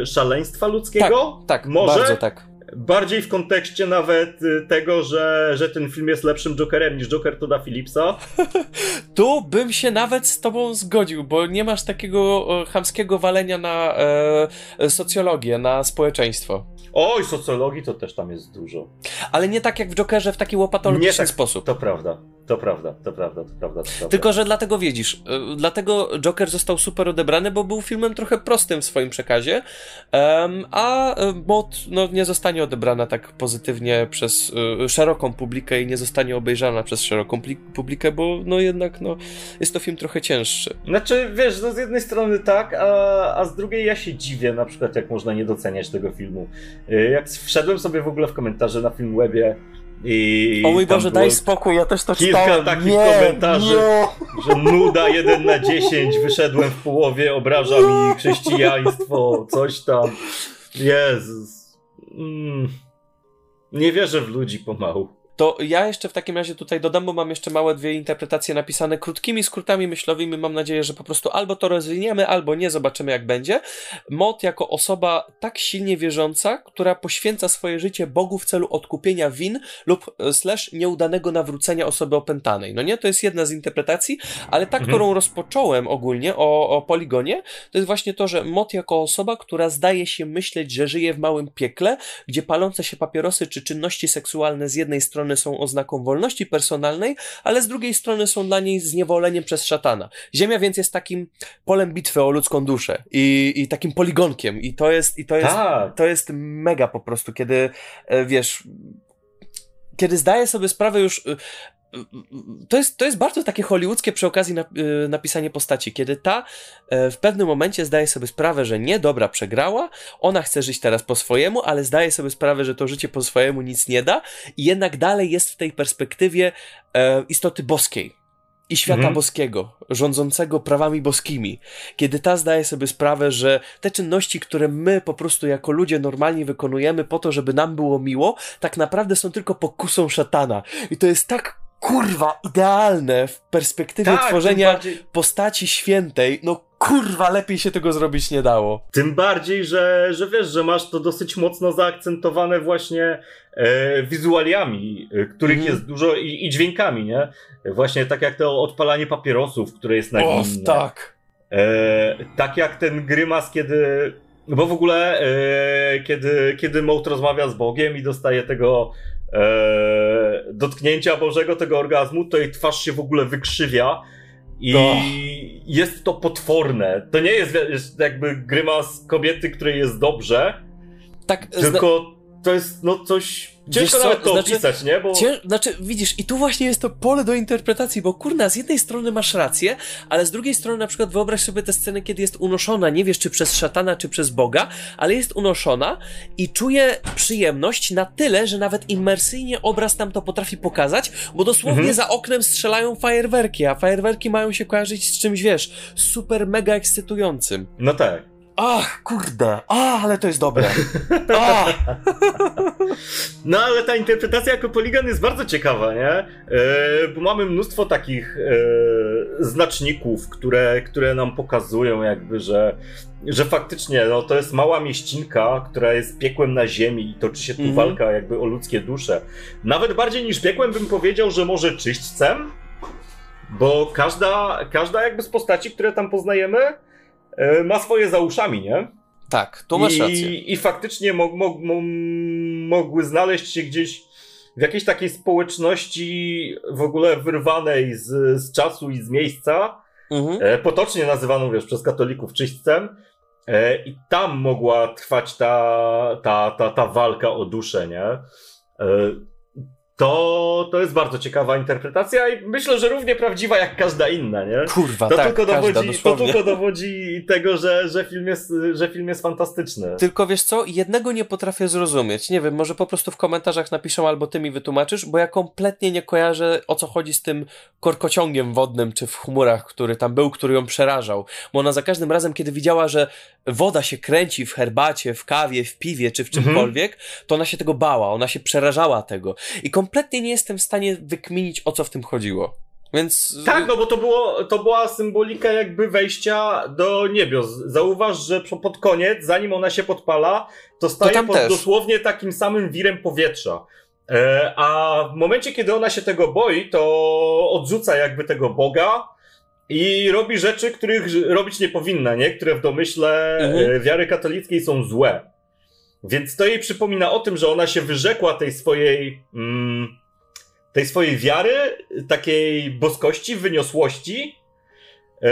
e, szaleństwa ludzkiego. Tak, tak, Może? bardzo tak. Bardziej w kontekście nawet y, tego, że, że ten film jest lepszym Jokerem niż Joker Toda Phillipsa. *laughs* tu bym się nawet z tobą zgodził, bo nie masz takiego chamskiego walenia na e, socjologię, na społeczeństwo. Oj, socjologii to też tam jest dużo. Ale nie tak jak w Jokerze w taki łopatologiczny tak, sposób. To prawda. To prawda, to prawda, to prawda, to prawda. Tylko, że dlatego wiedzisz, y, dlatego Joker został super odebrany, bo był filmem trochę prostym w swoim przekazie, um, a Mod no, nie zostanie odebrana tak pozytywnie przez y, szeroką publikę i nie zostanie obejrzana przez szeroką publikę, bo no jednak no, jest to film trochę cięższy. Znaczy, wiesz, no z jednej strony tak, a, a z drugiej ja się dziwię na przykład, jak można nie doceniać tego filmu. Y, jak wszedłem sobie w ogóle w komentarze na Filmwebie, I o mój Boże, daj spokój, ja też to kilka czytałem. takich nie, komentarzy, nie. że nuda 1 na 10, wyszedłem w połowie, obraża mi chrześcijaństwo, coś tam. Jezus. Mm. Nie wierzę w ludzi pomału. To ja jeszcze w takim razie tutaj dodam, bo mam jeszcze małe dwie interpretacje napisane krótkimi skrótami myślowymi. Mam nadzieję, że po prostu albo to rozwiniemy, albo nie, zobaczymy jak będzie. Mod jako osoba tak silnie wierząca, która poświęca swoje życie Bogu w celu odkupienia win lub e, slash nieudanego nawrócenia osoby opętanej. No nie, to jest jedna z interpretacji, ale ta, mhm. którą rozpocząłem ogólnie o, o poligonie, to jest właśnie to, że mod jako osoba, która zdaje się myśleć, że żyje w małym piekle, gdzie palące się papierosy czy czynności seksualne z jednej strony strony są oznaką wolności personalnej, ale z drugiej strony są dla niej zniewoleniem przez szatana. Ziemia więc jest takim polem bitwy o ludzką duszę i, i takim poligonkiem i to jest, i to jest, tak. to jest mega po prostu, kiedy e, wiesz, kiedy zdaję sobie sprawę już to jest, to jest bardzo takie hollywoodzkie przy okazji yy, napisanie postaci, kiedy ta yy, w pewnym momencie zdaje sobie sprawę, że nie, dobra, przegrała, ona chce żyć teraz po swojemu, ale zdaje sobie sprawę, że to życie po swojemu nic nie da i jednak dalej jest w tej perspektywie yy, istoty boskiej i świata mhm. boskiego, rządzącego prawami boskimi, kiedy ta zdaje sobie sprawę, że te czynności, które my po prostu jako ludzie normalnie wykonujemy po to, żeby nam było miło, tak naprawdę są tylko pokusą szatana. I to jest tak kurwa idealne w perspektywie tak, tworzenia bardziej... postaci świętej. No kurwa, lepiej się tego zrobić nie dało. Tym bardziej, że, że wiesz, że masz to dosyć mocno zaakcentowane właśnie e, wizualiami, e, których mm. jest dużo i, i, dźwiękami, nie? Właśnie tak jak to odpalanie papierosów, które jest na O, tak. E, tak jak ten grymas, kiedy bo w ogóle, e, kiedy, kiedy Mołt rozmawia z Bogiem i dostaje tego e, dotknięcia Bożego, tego orgazmu, to jej twarz się w ogóle wykrzywia. I no. jest to potworne. To nie jest, jest jakby grymas kobiety, której jest dobrze. Tak, tylko to jest no coś Ciężko co, nawet to znaczy, opisać, nie? Bo... Cię, znaczy, widzisz, i tu właśnie jest to pole do interpretacji, bo kurna, z jednej strony masz rację, ale z drugiej strony na przykład wyobraź sobie tę scenę, kiedy jest unoszona, nie wiesz czy przez szatana, czy przez Boga, ale jest unoszona i czuje przyjemność na tyle, że nawet imersyjnie obraz nam to potrafi pokazać, bo dosłownie mhm. za oknem strzelają fajerwerki, a fajerwerki mają się kojarzyć z czymś, wiesz, super mega ekscytującym. No tak. Ach, kurde, a, ale to jest dobre. *laughs* No ale ta interpretacja jako poligon jest bardzo ciekawa, nie? E, bo mamy mnóstwo takich e, znaczników, które, które nam pokazują jakby, że, że faktycznie no, to jest mała mieścinka, która jest piekłem na ziemi i toczy się tu mm -hmm. walka jakby o ludzkie dusze. Nawet bardziej niż piekłem bym powiedział, że może czyśćcem, bo każda, każda jakby z postaci, które tam poznajemy, ma swoje za uszami, nie? Tak, to masz I, rację. I faktycznie mo, mo, mo, mogły znaleźć się gdzieś w jakiejś takiej społeczności w ogóle wyrwanej z, z czasu i z miejsca, mhm. E, potocznie nazywaną, wiesz, przez katolików czyśćcem. E, I tam mogła trwać ta, ta, ta, ta walka o duszę, nie? To, to jest bardzo ciekawa interpretacja i myślę, że równie prawdziwa jak każda inna, nie? Kurwa, to tak, tylko dowodzi, To tylko dowodzi tego, że, że, film jest, że film jest fantastyczny. Tylko wiesz co, jednego nie potrafię zrozumieć. Nie wiem, może po prostu w komentarzach napiszą albo ty mi wytłumaczysz, bo ja kompletnie nie kojarzę o co chodzi z tym korkociągiem wodnym, czy w chmurach, który tam był, który ją przerażał. Bo ona za każdym razem, kiedy widziała, że woda się kręci w herbacie, w kawie, w piwie, czy w mhm. czymkolwiek, mhm. to ona się tego bała, ona się przerażała tego. I kompletnie nie jestem w stanie wykminić, o co w tym chodziło. Więc... Tak, no bo to, było, to była symbolika jakby wejścia do niebios. Zauważ, że pod koniec, zanim ona się podpala, to staje to pod też. dosłownie takim samym wirem powietrza. E, a w momencie, kiedy ona się tego boi, to odrzuca jakby tego Boga i robi rzeczy, których robić nie powinna, nie? Które w domyśle mhm. E, wiary katolickiej są złe. Więc to jej przypomina o tym, że ona się wyrzekła tej swojej, mm, tej swojej wiary, takiej boskości, wyniosłości, yy,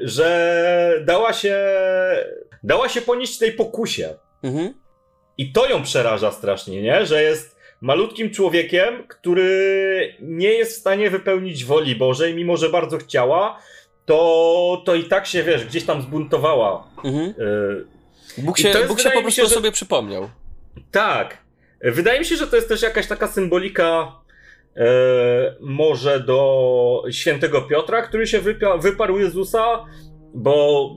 że dała się, dała się ponieść tej pokusie. Mhm. I to ją przeraża strasznie, nie? Że jest malutkim człowiekiem, który nie jest w stanie wypełnić woli Bożej, mimo że bardzo chciała, to, to i tak się, wiesz, gdzieś tam zbuntowała. Mhm. Bóg się, Bóg się po prostu się, że... sobie przypomniał. Tak. Wydaje mi się, że to jest też jakaś taka symbolika e, może do świętego Piotra, który się wyparł Jezusa, bo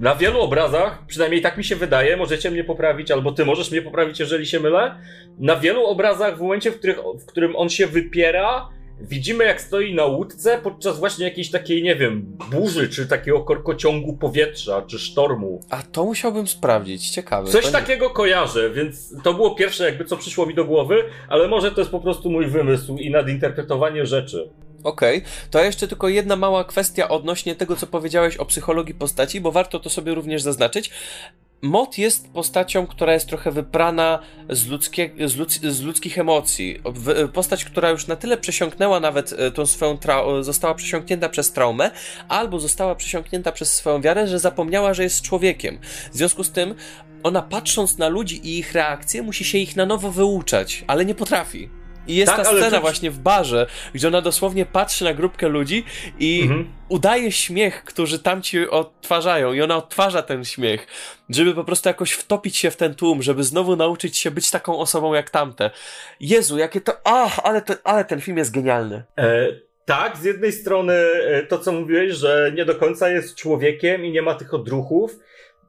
na wielu obrazach, przynajmniej tak mi się wydaje, możecie mnie poprawić, albo ty możesz mnie poprawić, jeżeli się mylę. Na wielu obrazach, w momencie, w, których, w którym on się wypiera, widzimy jak stoi na łódce podczas właśnie jakiejś takiej, nie wiem, burzy, czy takiego korkociągu powietrza, czy sztormu. A to musiałbym sprawdzić, ciekawe. Coś takiego kojarzę, więc to było pierwsze jakby co przyszło mi do głowy, ale może to jest po prostu mój wymysł i nadinterpretowanie rzeczy. Okej, okay. to jeszcze tylko jedna mała kwestia odnośnie tego, co powiedziałeś o psychologii postaci, bo warto to sobie również zaznaczyć. Mot jest postacią, która jest trochę wyprana z, ludzkie, z, ludz, z ludzkich emocji. Postać, która już na tyle przesiąknęła nawet e, tą swoją trau- została przesiąknięta przez traumę, albo została przesiąknięta przez swoją wiarę, że zapomniała, że jest człowiekiem. W związku z tym, ona patrząc na ludzi i ich reakcje, musi się ich na nowo wyuczać, ale nie potrafi. I jest tak, ta scena właśnie w barze, gdzie ona dosłownie patrzy na grupkę ludzi i mhm. udaje śmiech, którzy tam ci odtwarzają. I ona odtwarza ten śmiech, żeby po prostu jakoś wtopić się w ten tłum, żeby znowu nauczyć się być taką osobą jak tamte. Jezu, jakie to. Ach, ale, to, ale ten film jest genialny. E, tak, z jednej strony e, to, co mówiłeś, że nie do końca jest człowiekiem i nie ma tych odruchów.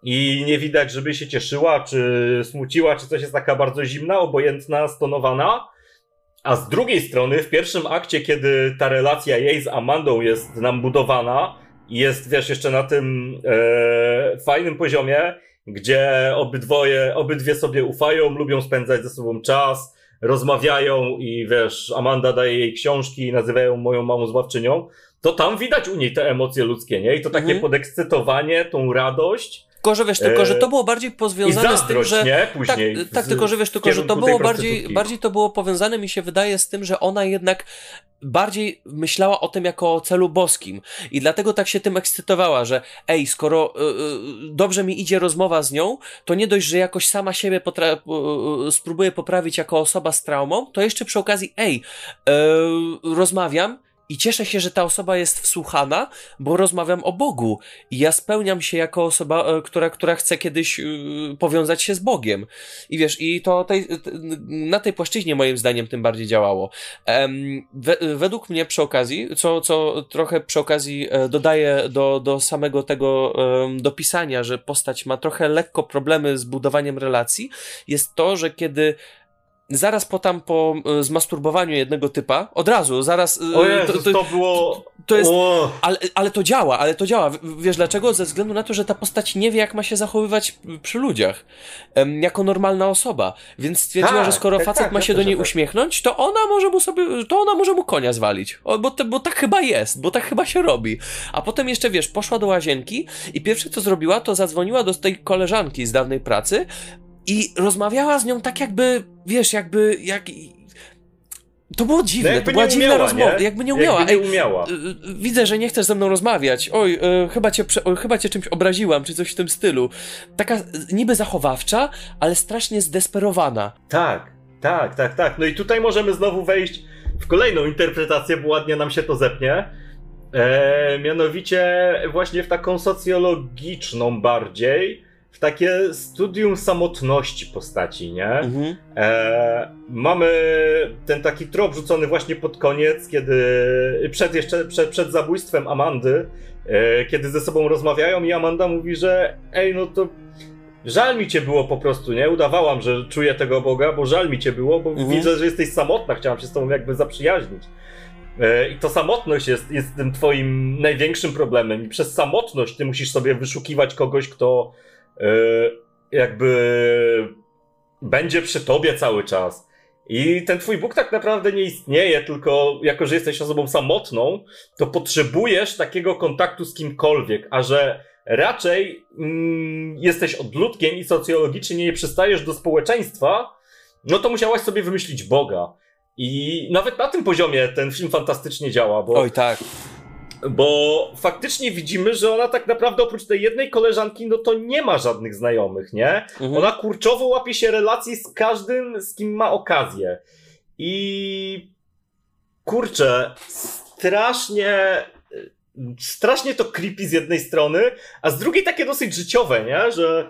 I nie widać, żeby się cieszyła, czy smuciła, czy coś jest taka bardzo zimna, obojętna, stonowana. A z drugiej strony, w pierwszym akcie, kiedy ta relacja jej z Amandą jest nam budowana i jest, wiesz, jeszcze na tym e, fajnym poziomie, gdzie obydwoje, obydwie sobie ufają, lubią spędzać ze sobą czas, rozmawiają i wiesz, Amanda daje jej książki i nazywają moją mamą zławczynią, to tam widać u niej te emocje ludzkie, nie? I to takie mhm. podekscytowanie, tą radość, tylko, że wiesz, tylko, że to było bardziej powiązane z tym, że. Nie? Później tak, tak, tylko, że wiesz, tylko, że to było bardziej, bardziej to było powiązane, mi się wydaje, z tym, że ona jednak bardziej myślała o tym jako o celu boskim. I dlatego tak się tym ekscytowała, że ej, skoro y, y, dobrze mi idzie rozmowa z nią, to nie dość, że jakoś sama siebie y, spróbuję poprawić jako osoba z traumą, to jeszcze przy okazji, ej, rozmawiam i cieszę się, że ta osoba jest wsłuchana, bo rozmawiam o Bogu. I ja spełniam się jako osoba, e, która, która chce kiedyś yy, powiązać się z Bogiem. I wiesz, i to tej, na tej płaszczyźnie moim zdaniem tym bardziej działało. We, według mnie przy okazji, co, co trochę przy okazji e, dodaję do, do samego tego dopisania, że postać ma trochę lekko problemy z budowaniem relacji, jest to, że kiedy zaraz po tam po e, zmasturbowaniu jednego typa, od razu, zaraz. E, o Jezus, to, to, to, było. To jest. Ale, ale to działa, ale to działa. Wiesz dlaczego? Ze względu na to, że ta postać nie wie, jak ma się zachowywać przy ludziach. Jako normalna osoba. Więc stwierdziła, tak, że skoro tak, facet tak, ma się do niej uśmiechnąć, to ona może mu sobie. To ona może mu konia zwalić. O, bo, te, bo tak chyba jest, bo tak chyba się robi. A potem jeszcze wiesz, poszła do łazienki i pierwsze co zrobiła, to zadzwoniła do tej koleżanki z dawnej pracy, i rozmawiała z nią tak jakby, wiesz, jakby, jak... To było dziwne, no to była dziwna rozmowa, jakby nie umiała. Jakby nie umiała. Ej, widzę, że nie chcesz ze mną rozmawiać. Oj, e, chyba, cię, chyba cię czymś obraziłam, czy coś w tym stylu. Taka niby zachowawcza, ale strasznie zdesperowana. Tak, tak, tak, tak. No i tutaj możemy znowu wejść w kolejną interpretację, bo ładnie nam się to zepnie. E, mianowicie właśnie w taką socjologiczną bardziej takie studium samotności postaci, nie? Mhm. E, mamy ten taki trop rzucony właśnie pod koniec, kiedy przed jeszcze przed, przed zabójstwem Amandy, e, kiedy ze sobą rozmawiają i Amanda mówi, że ej, no to żal mi cię było po prostu, nie? Udawałam, że czuję tego Boga, bo żal mi cię było, bo mhm. widzę, że jesteś samotna, chciałam się z tobą jakby zaprzyjaźnić. E, I to samotność jest, jest tym twoim największym problemem. I przez samotność ty musisz sobie wyszukiwać kogoś, kto jakby będzie przy tobie cały czas. I ten twój Bóg tak naprawdę nie istnieje, tylko jako, że jesteś osobą samotną, to potrzebujesz takiego kontaktu z kimkolwiek, a że raczej mm, jesteś odludkiem i socjologicznie nie przystajesz do społeczeństwa, no to musiałaś sobie wymyślić Boga. I nawet na tym poziomie ten film fantastycznie działa, bo. Oj, tak. Bo faktycznie widzimy, że ona tak naprawdę oprócz tej jednej koleżanki, no to nie ma żadnych znajomych, nie? Mhm. Ona kurczowo łapie się relacji z każdym, z kim ma okazję. I kurczę, strasznie strasznie to creepy z jednej strony, a z drugiej takie dosyć życiowe, nie? Że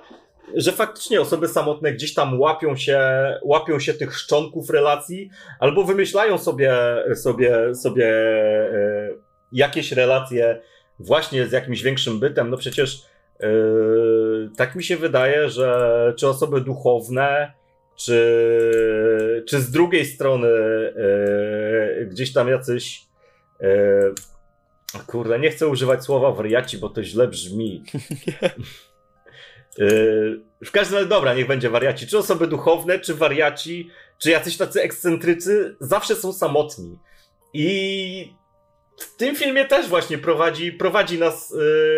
że faktycznie osoby samotne gdzieś tam łapią się, łapią się tych szczonków relacji, albo wymyślają sobie, sobie, sobie e, jakieś relacje właśnie z jakimś większym bytem. No przecież e, tak mi się wydaje, że czy osoby duchowne, czy, czy z drugiej strony e, gdzieś tam jacyś kurde, nie chcę używać słowa wariaci, bo to źle brzmi. *laughs* Yy, w każdym razie, dobra, niech będzie wariaci. Czy osoby duchowne, czy wariaci, czy jacyś tacy ekscentrycy, zawsze są samotni. I w tym filmie też właśnie prowadzi, prowadzi nas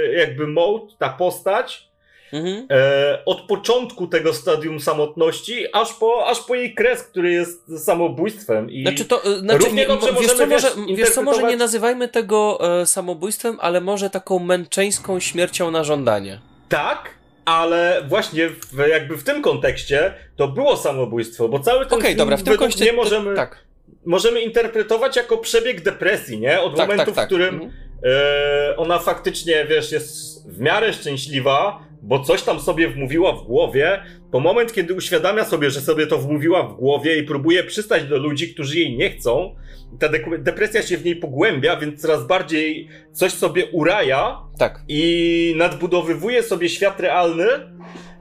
yy, jakby Mold, ta postać, mhm. E, od początku tego stadium samotności, aż po, aż po jej kres, który jest samobójstwem. I znaczy to, y, znaczy, nie, dobrze wiesz, co, może, wiesz co, może nie nazywajmy tego e, samobójstwem, ale może taką męczeńską śmiercią na żądanie. Tak, ale właśnie w, jakby w tym kontekście to było samobójstwo, bo cały ten okay, film dobra, w tym kontekście nie możemy, tak. Możemy interpretować jako przebieg depresji, nie? Od tak, momentu, tak, tak. w którym mhm. e, ona faktycznie, wiesz, jest w miarę szczęśliwa, bo coś tam sobie wmówiła w głowie, po moment, kiedy uświadamia sobie, że sobie to wmówiła w głowie i próbuje przystać do ludzi, którzy jej nie chcą, ta de depresja się w niej pogłębia, więc coraz bardziej coś sobie uraja tak. i nadbudowywuje sobie świat realny,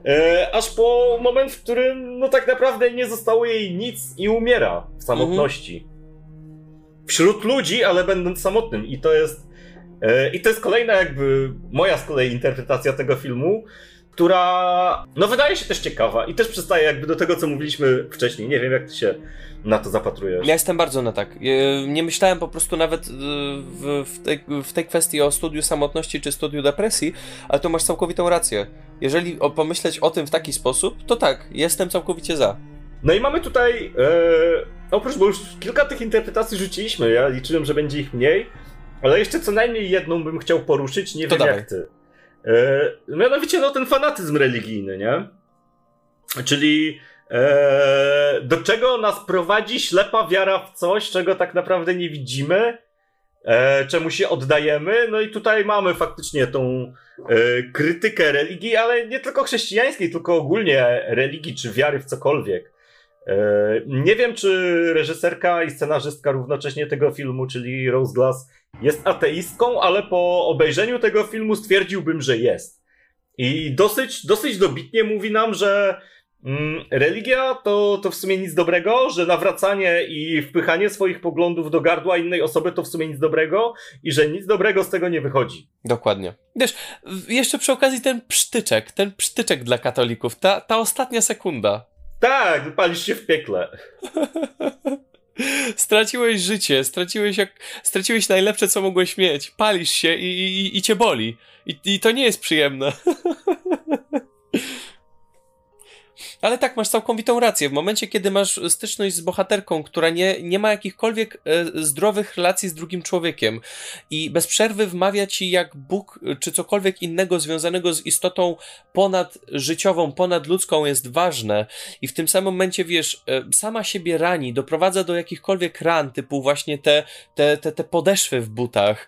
e, aż po moment, w którym no tak naprawdę nie zostało jej nic i umiera w samotności. Mhm. Wśród ludzi, ale będąc samotnym. I to jest e, i to jest kolejna jakby moja z kolei interpretacja tego filmu, która no wydaje się też ciekawa i też przystaje jakby do tego, co mówiliśmy wcześniej. Nie wiem, jak ty się na to zapatrujesz. Ja jestem bardzo na tak. E, nie myślałem po prostu nawet e, w, tej, w tej kwestii o studiu samotności czy studiu depresji, ale to masz całkowitą rację. Jeżeli pomyśleć o tym w taki sposób, to tak, jestem całkowicie za. No i mamy tutaj, e, oprócz, bo już kilka tych interpretacji rzuciliśmy, ja liczyłem, że będzie ich mniej, ale jeszcze co najmniej jedną bym chciał poruszyć, nie to wiem dawaj. jak ty. E, mianowicie no ten fanatyzm religijny, nie? Czyli e, do czego nas prowadzi ślepa wiara w coś, czego tak naprawdę nie widzimy, e, czemu się oddajemy. No i tutaj mamy faktycznie tą e, krytykę religii, ale nie tylko chrześcijańskiej, tylko ogólnie religii czy wiary w cokolwiek. E, nie wiem, czy reżyserka i scenarzystka równocześnie tego filmu, czyli Rose Glass, jest ateistką, ale po obejrzeniu tego filmu stwierdziłbym, że jest. I dosyć, dosyć dobitnie mówi nam, że religia to, to w sumie nic dobrego, że nawracanie i wpychanie swoich poglądów do gardła innej osoby to w sumie nic dobrego i że nic dobrego z tego nie wychodzi. Dokładnie. Wiesz, jeszcze przy okazji ten psztyczek, ten psztyczek dla katolików, ta, ta ostatnia sekunda. Tak, palisz się w piekle. *laughs* Straciłeś życie, straciłeś jak, straciłeś najlepsze, co mogłeś mieć. Palisz się i, i, i cię boli. I, I to nie jest przyjemne. *laughs* Ale tak, masz całkowitą rację. W momencie, kiedy masz styczność z bohaterką, która nie, nie ma jakichkolwiek e, zdrowych relacji z drugim człowiekiem i bez przerwy wmawia ci, jak Bóg czy cokolwiek innego związanego z istotą ponadżyciową, ponadludzką jest ważne i w tym samym momencie, wiesz, e, sama siebie rani, doprowadza do jakichkolwiek ran, typu właśnie te, te, te, te podeszwy w butach,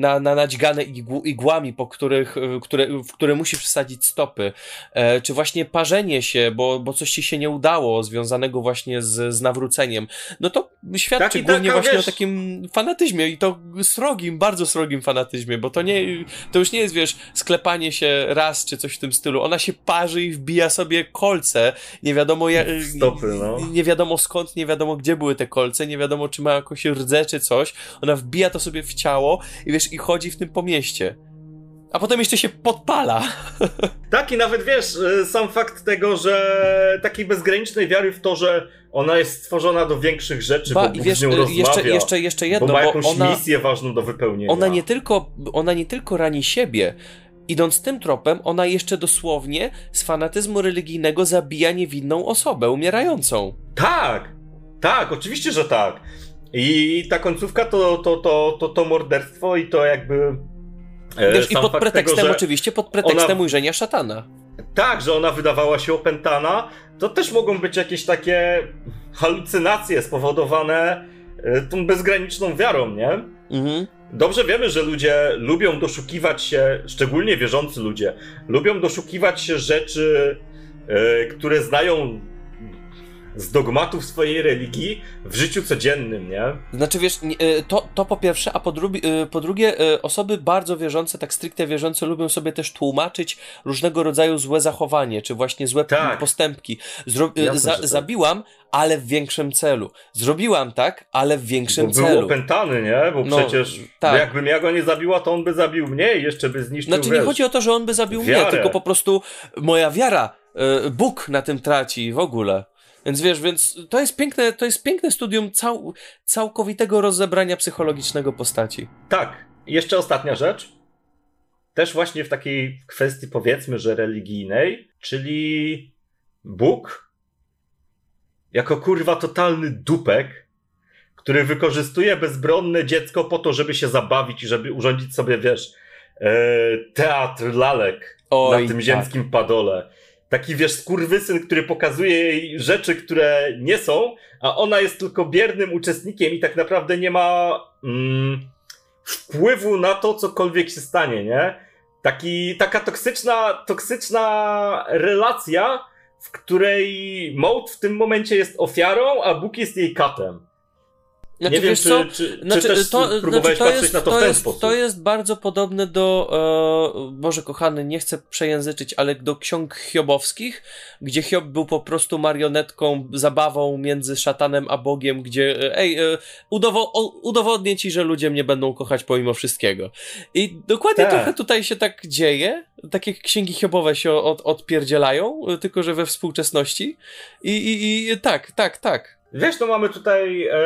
na, na nadźgane igłami, po których, e, które, w które musi przesadzić stopy, e, czy właśnie parzenie się, bo, bo coś ci się nie udało, związanego właśnie z, z nawróceniem, no to świadczy tak głównie właśnie wiesz... o takim fanatyzmie i to srogim, bardzo srogim fanatyzmie, bo to nie, to już nie jest, wiesz, sklepanie się raz czy coś w tym stylu. Ona się parzy i wbija sobie kolce, nie wiadomo jak, Stopy, no. nie wiadomo skąd, nie wiadomo gdzie były te kolce, nie wiadomo czy ma jakąś rdze czy coś. Ona wbija to sobie w ciało i wiesz, i chodzi w tym po mieście a potem jeszcze się podpala. Tak, i nawet wiesz, y, sam fakt tego, że takiej bezgranicznej wiary w to, że ona jest stworzona do większych rzeczy, ba, bo i wiesz, z nią y, rozmawia, jeszcze, jeszcze, jeszcze jedno, bo ma jakąś bo ona, misję ważną do wypełnienia. Ona nie, tylko, ona nie tylko rani siebie, idąc tym tropem, ona jeszcze dosłownie z fanatyzmu religijnego zabija niewinną osobę, umierającą. Tak, tak, oczywiście, że tak. I ta końcówka to, to, to, to, to morderstwo i to jakby Wiesz, I pod pretekstem tego, oczywiście, pod pretekstem ona... ujrzenia szatana. Tak, że ona wydawała się opętana, to też mogą być jakieś takie halucynacje spowodowane e, tą bezgraniczną wiarą, nie? Mhm. dobrze wiemy, że ludzie lubią doszukiwać się, szczególnie wierzący ludzie, lubią doszukiwać się rzeczy, yy, które znają z dogmatów swojej religii w życiu codziennym, nie? Znaczy, wiesz, e, to, to po pierwsze, a po, drugi, e, po drugie, e, osoby bardzo wierzące, tak stricte wierzące, lubią sobie też tłumaczyć różnego rodzaju złe zachowanie, czy właśnie złe tak. postępki. Zro za tak. Zabiłam, ale w większym celu. Zrobiłam tak, ale w większym Bo celu. Był opętany, nie? Bo no, przecież tak. jakbym ja go nie zabiła, to on by zabił mnie i jeszcze by zniszczył Znaczy, nie chodzi o to, że on by zabił wiarę. mnie, tylko po prostu moja wiara, Bóg na tym traci w ogóle. Więc wiesz, więc to jest piękne, to jest piękne studium cał, całkowitego rozebrania psychologicznego postaci. Tak. Jeszcze ostatnia rzecz. Też właśnie w takiej kwestii powiedzmy, że religijnej, czyli Bóg jako kurwa totalny dupek, który wykorzystuje bezbronne dziecko po to, żeby się zabawić i żeby urządzić sobie, wiesz, e, teatr lalek Oj, na tym tak. ziemskim padole taki wiesz, skurwysyn, który pokazuje jej rzeczy, które nie są, a ona jest tylko biernym uczestnikiem i tak naprawdę nie ma mm, wpływu na to, cokolwiek się stanie, nie? Taki, taka toksyczna, toksyczna relacja, w której Moat w tym momencie jest ofiarą, a Bóg jest jej katem. Znaczy, nie wiem, czy, co? czy, znaczy, czy też to, próbowałeś znaczy, patrzeć jest, na to, to w ten jest, sposób. To jest bardzo podobne do, e, Boże kochany, nie chcę przejęzyczyć, ale do ksiąg hiobowskich, gdzie Hiob był po prostu marionetką, zabawą między szatanem a Bogiem, gdzie e, ej, e, udowo udowodnię ci, że ludzie mnie będą kochać pomimo wszystkiego. I dokładnie tak. trochę tutaj się tak dzieje, takie księgi hiobowe się od, odpierdzielają, tylko że we współczesności. I, i, i tak, tak, tak. Wiesz, no mamy tutaj e,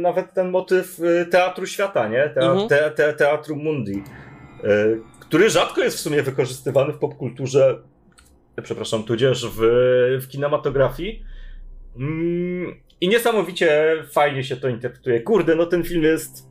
nawet ten motyw e, teatru świata, nie? Te, mhm. te, te, teatru mundi, e, który rzadko jest w sumie wykorzystywany w popkulturze, przepraszam, tudzież w, w kinematografii. Mm, I niesamowicie fajnie się to interpretuje. Kurde, no ten film jest...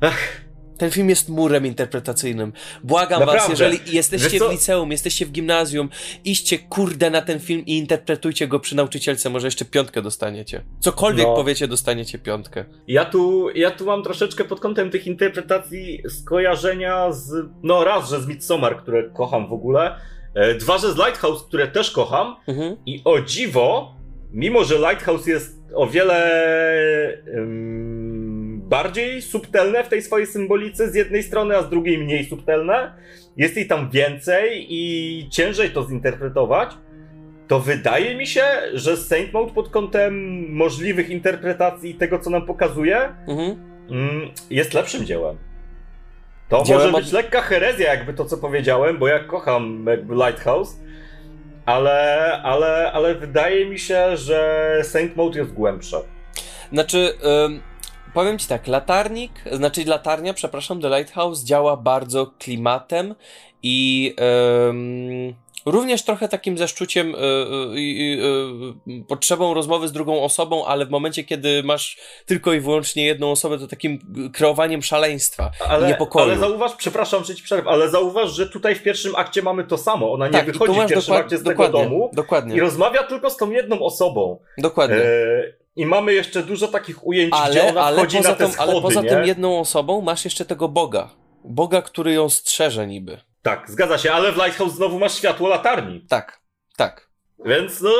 Ach, ten film jest murem interpretacyjnym. Błagam Naprawdę. was, jeżeli jesteście w liceum, jesteście w gimnazjum, iście kurde na ten film i interpretujcie go przy nauczycielce, może jeszcze piątkę dostaniecie. Cokolwiek no. powiecie, dostaniecie piątkę. Ja tu, ja tu mam troszeczkę pod kątem tych interpretacji skojarzenia z, no raz, że z Midsommar, które kocham w ogóle, e, dwa, że z Lighthouse, które też kocham mhm. i o dziwo, mimo że Lighthouse jest o wiele... Um, bardziej subtelne w tej swojej symbolice z jednej strony, a z drugiej mniej subtelne. Jest jej tam więcej i ciężej to zinterpretować. To wydaje mi się, że Saint Maud pod kątem możliwych interpretacji tego, co nam pokazuje, mhm. Mm, jest lepszym dziełem. To dziełem może być lekka herezja, jakby to, co powiedziałem, bo ja kocham jakby Lighthouse, ale, ale, ale wydaje mi się, że Saint Maud jest głębsze. Znaczy, Powiem ci tak, latarnik, znaczy latarnia, przepraszam, The Lighthouse działa bardzo klimatem i um, również trochę takim zaszczuciem, y, y, y, potrzebą rozmowy z drugą osobą, ale w momencie, kiedy masz tylko i wyłącznie jedną osobę, to takim kreowaniem szaleństwa ale, i niepokoju. Ale zauważ, przepraszam, że ci przerwę, ale zauważ, że tutaj w pierwszym akcie mamy to samo. Ona nie tak, wychodzi w pierwszym akcie z tego domu dokładnie. i rozmawia tylko z tą jedną osobą. Dokładnie. E i mamy jeszcze dużo takich ujęć, ale, gdzie ona ale wchodzi poza na te schody, Ale poza nie? tym jedną osobą masz jeszcze tego Boga. Boga, który ją strzeże niby. Tak, zgadza się, ale w Lighthouse znowu masz światło latarni. Tak, tak. Więc no...